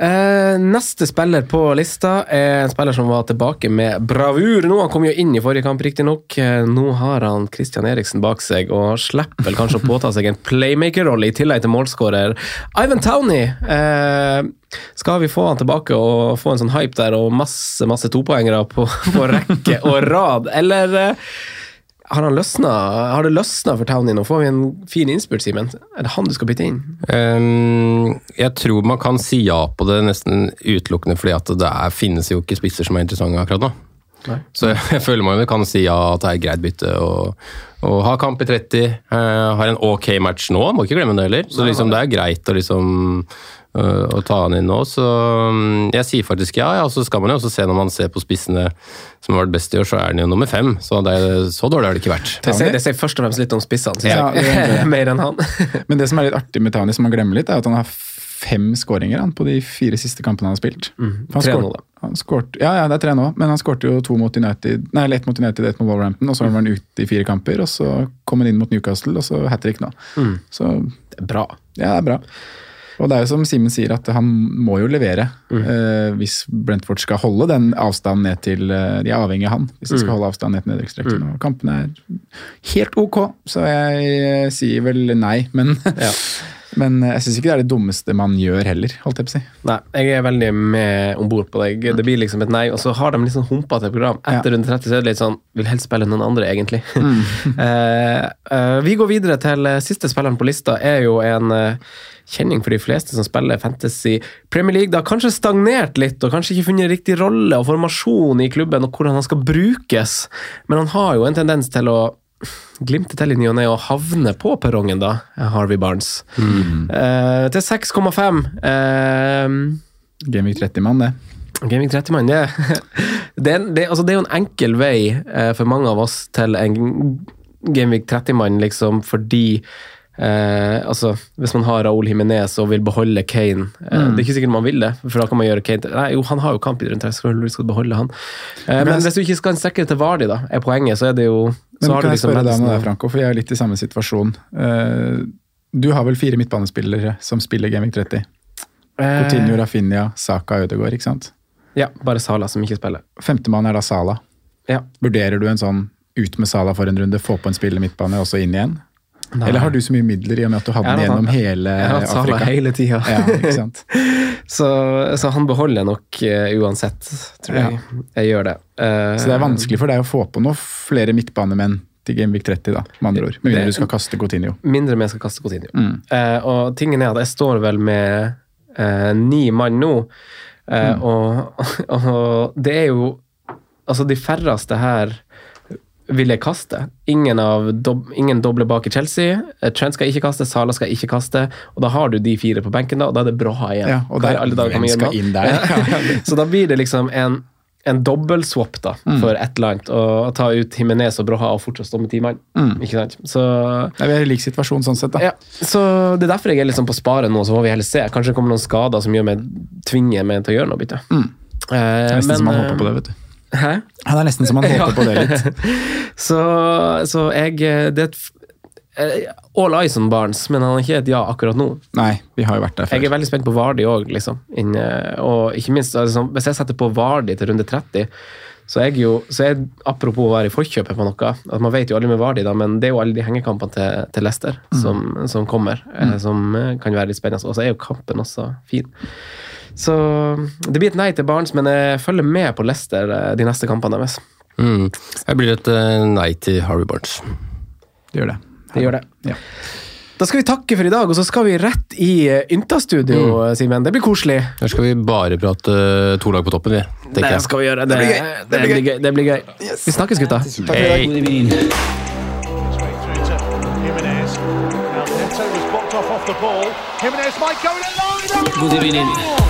Eh, neste spiller på lista er en spiller som var tilbake med bravur. Nå Han kom jo inn i forrige kamp, riktignok. Eh, Nå har han Christian Eriksen bak seg og slipper vel kanskje å påta seg en playmaker-rolle i tillegg til målskårer. Ivan Towney! Eh, skal vi få han tilbake og få en sånn hype der og masse masse topoengere på, på rekke og rad, eller eh, har, han løsna, har det løsna for Townie nå? Får vi en fin innspurt, Simen? Er det han du skal bytte inn? Um, jeg tror man kan si ja på det nesten utelukkende fordi at det er, finnes jo ikke spisser som er interessante akkurat nå. Nei. Så jeg, jeg føler man kan si ja at det er greit bytte. Og, og ha kamp i 30, uh, har en ok match nå, må ikke glemme det heller. Så liksom, det er greit å liksom å ta han inn nå, så mm, jeg sier faktisk ja. ja. Og så skal man jo også se når man ser på spissene som har vært best i år, så er han jo nummer fem. Så det er, så dårlig har det ikke vært. Det sier, det sier først og fremst litt om spissene, Ja, jeg. Mer enn han. Men det som er litt artig med Tani, som man glemmer litt, er at han har fem skåringer på de fire siste kampene han har spilt. Mm. han tre nå, da. Han skårt, ja, ja, det er tre nå, men han skårte jo to mot United, nei, ett mot United, ett mot Wolverhampton, og så var han ute i fire kamper, og så kom han inn mot Newcastle, og så hat trick nå. Mm. Så Det er bra. ja, det er bra. Og det er jo som Simen sier, at han må jo levere Mm. uh, hvis Brentford skal holde den avstanden ned til uh, De er avhengig av han hvis de Mm. skal holde avstanden ned til nedrykksstreken. Og kampene er helt ok, så jeg uh, sier vel nei. Men, Ja. men jeg syns ikke det er det dummeste man gjør heller, holdt jeg på å si. Nei, jeg er veldig med om bord på deg. Det blir liksom et nei, og så har de litt sånn humpete program. Etter runde 30 så er det litt sånn Vil helst spille noen andre, egentlig. Mm. uh, uh, vi går videre til eh, siste spilleren på lista, er jo en uh, kjenning for de fleste som spiller Fantasy Premier League. Det har kanskje stagnert litt, og kanskje ikke funnet riktig rolle og formasjon i klubben, og hvordan han skal brukes, men han har jo en tendens til å glimte til i ny og ne og havne på perrongen, da, Harvey Barnes. Eh, til 6,5. Eh, Gamevik 30-mann, det. Gaming 30-mann, det, det, er- det, altså det er jo en enkel vei eh, for mange av oss til en Gamevik 30-mann, liksom, fordi eh, altså, Hvis man har Raúl Jiménez og vil beholde Kane eh, Det er ikke sikkert man vil det, for da kan man gjøre Kane til Nei, jo, han har jo kamp i rundt her, selvfølgelig skal beholde han. Eh, men hvis du ikke skal strekke det til Vardi, da, er poenget, så er det jo så Men kan jeg liksom spørre deg om det, Franco, for jeg er litt i samme situasjon. Eh, Du har vel fire midtbanespillere som spiller Gaming 30? Eh, Coutinho, Rafinha, Saka, Ødegaard, ikke sant? Ja, bare Sala som ikke spiller. Femtemann er da Sala. Ja. Vurderer du en sånn ut med Sala for en runde, få på en spiller midtbane og så inn igjen? Nei. Eller har du så mye midler i og med at du hadde den gjennom hele Jeg har hatt Sala Afrika? hele tida. Ja, ikke sant? Så, så han beholder nok uh, uansett, tror jeg. Jeg gjør det. Uh, Så det er vanskelig for deg å få på noen flere midtbanemenn til Gamevik 30, da, med andre ord. Med mindre Det- du skal kaste Coutinho. Mindre om jeg skal kaste Coutinho. Mm. Uh, og tingen er at jeg står vel med ni mann nå, Mm. og, og det er jo Altså, de færreste her vil jeg kaste. Ingen, av dob ingen doble bak i Chelsea. Eh, Trent skal ikke kaste, Sala skal ikke kaste. Og da har du de fire på benken, da, og da er det bra igjen. Ja, og der- alle dager kan skal inn der? Så da blir det liksom en en dobbeltswap da, Mm. for et eller annet, og ta ut Jimenez og Broha og fortsatt stå med ti mann. Mm. Ikke sant? Så Det er lik situasjon sånn sett, da. ja, så Det er derfor jeg er liksom på sparet nå, så får vi heller se. Kanskje det kommer noen skader som gjør meg, tvinger meg til å gjøre noe bytte. Mm. Eh, Det er nesten men, som man håper på det, eh, vet du. Hæ? Ja, det er nesten som man håper på det litt. Så, så jeg Det er et eh, All eyes on Barnes, men han er ikke et ja akkurat nå. Nei, vi har jo vært der Jeg er veldig spent på Vardi òg, liksom. Eh, og ikke minst, altså, hvis jeg setter på Vardi til runde 30, så jeg jo så jeg, Apropos å være i forkjøpet på noe, at man vet jo aldri med Vardi, da, men det er jo alle de hengekampene til, til Leicester som, som kommer, eh, som eh, kan være litt spennende. Og så er jo kampen også fin. Så det blir et nei til Barnes, men jeg følger med på Leicester eh, de neste kampene deres. Mm. Jeg blir et eh, nei til Harry Barnes. Det gjør det. Det gjør det. Ja. Da skal vi takke for i dag, og så skal vi rett i eh, Ynta-studio, Simen. Det blir koselig. Her skal vi bare prate to lag på toppen, vi. Det jeg. skal vi gjøre. Det, det, blir gøy. Det blir gøy. Vi snakkes, gutta. Hei. God evening.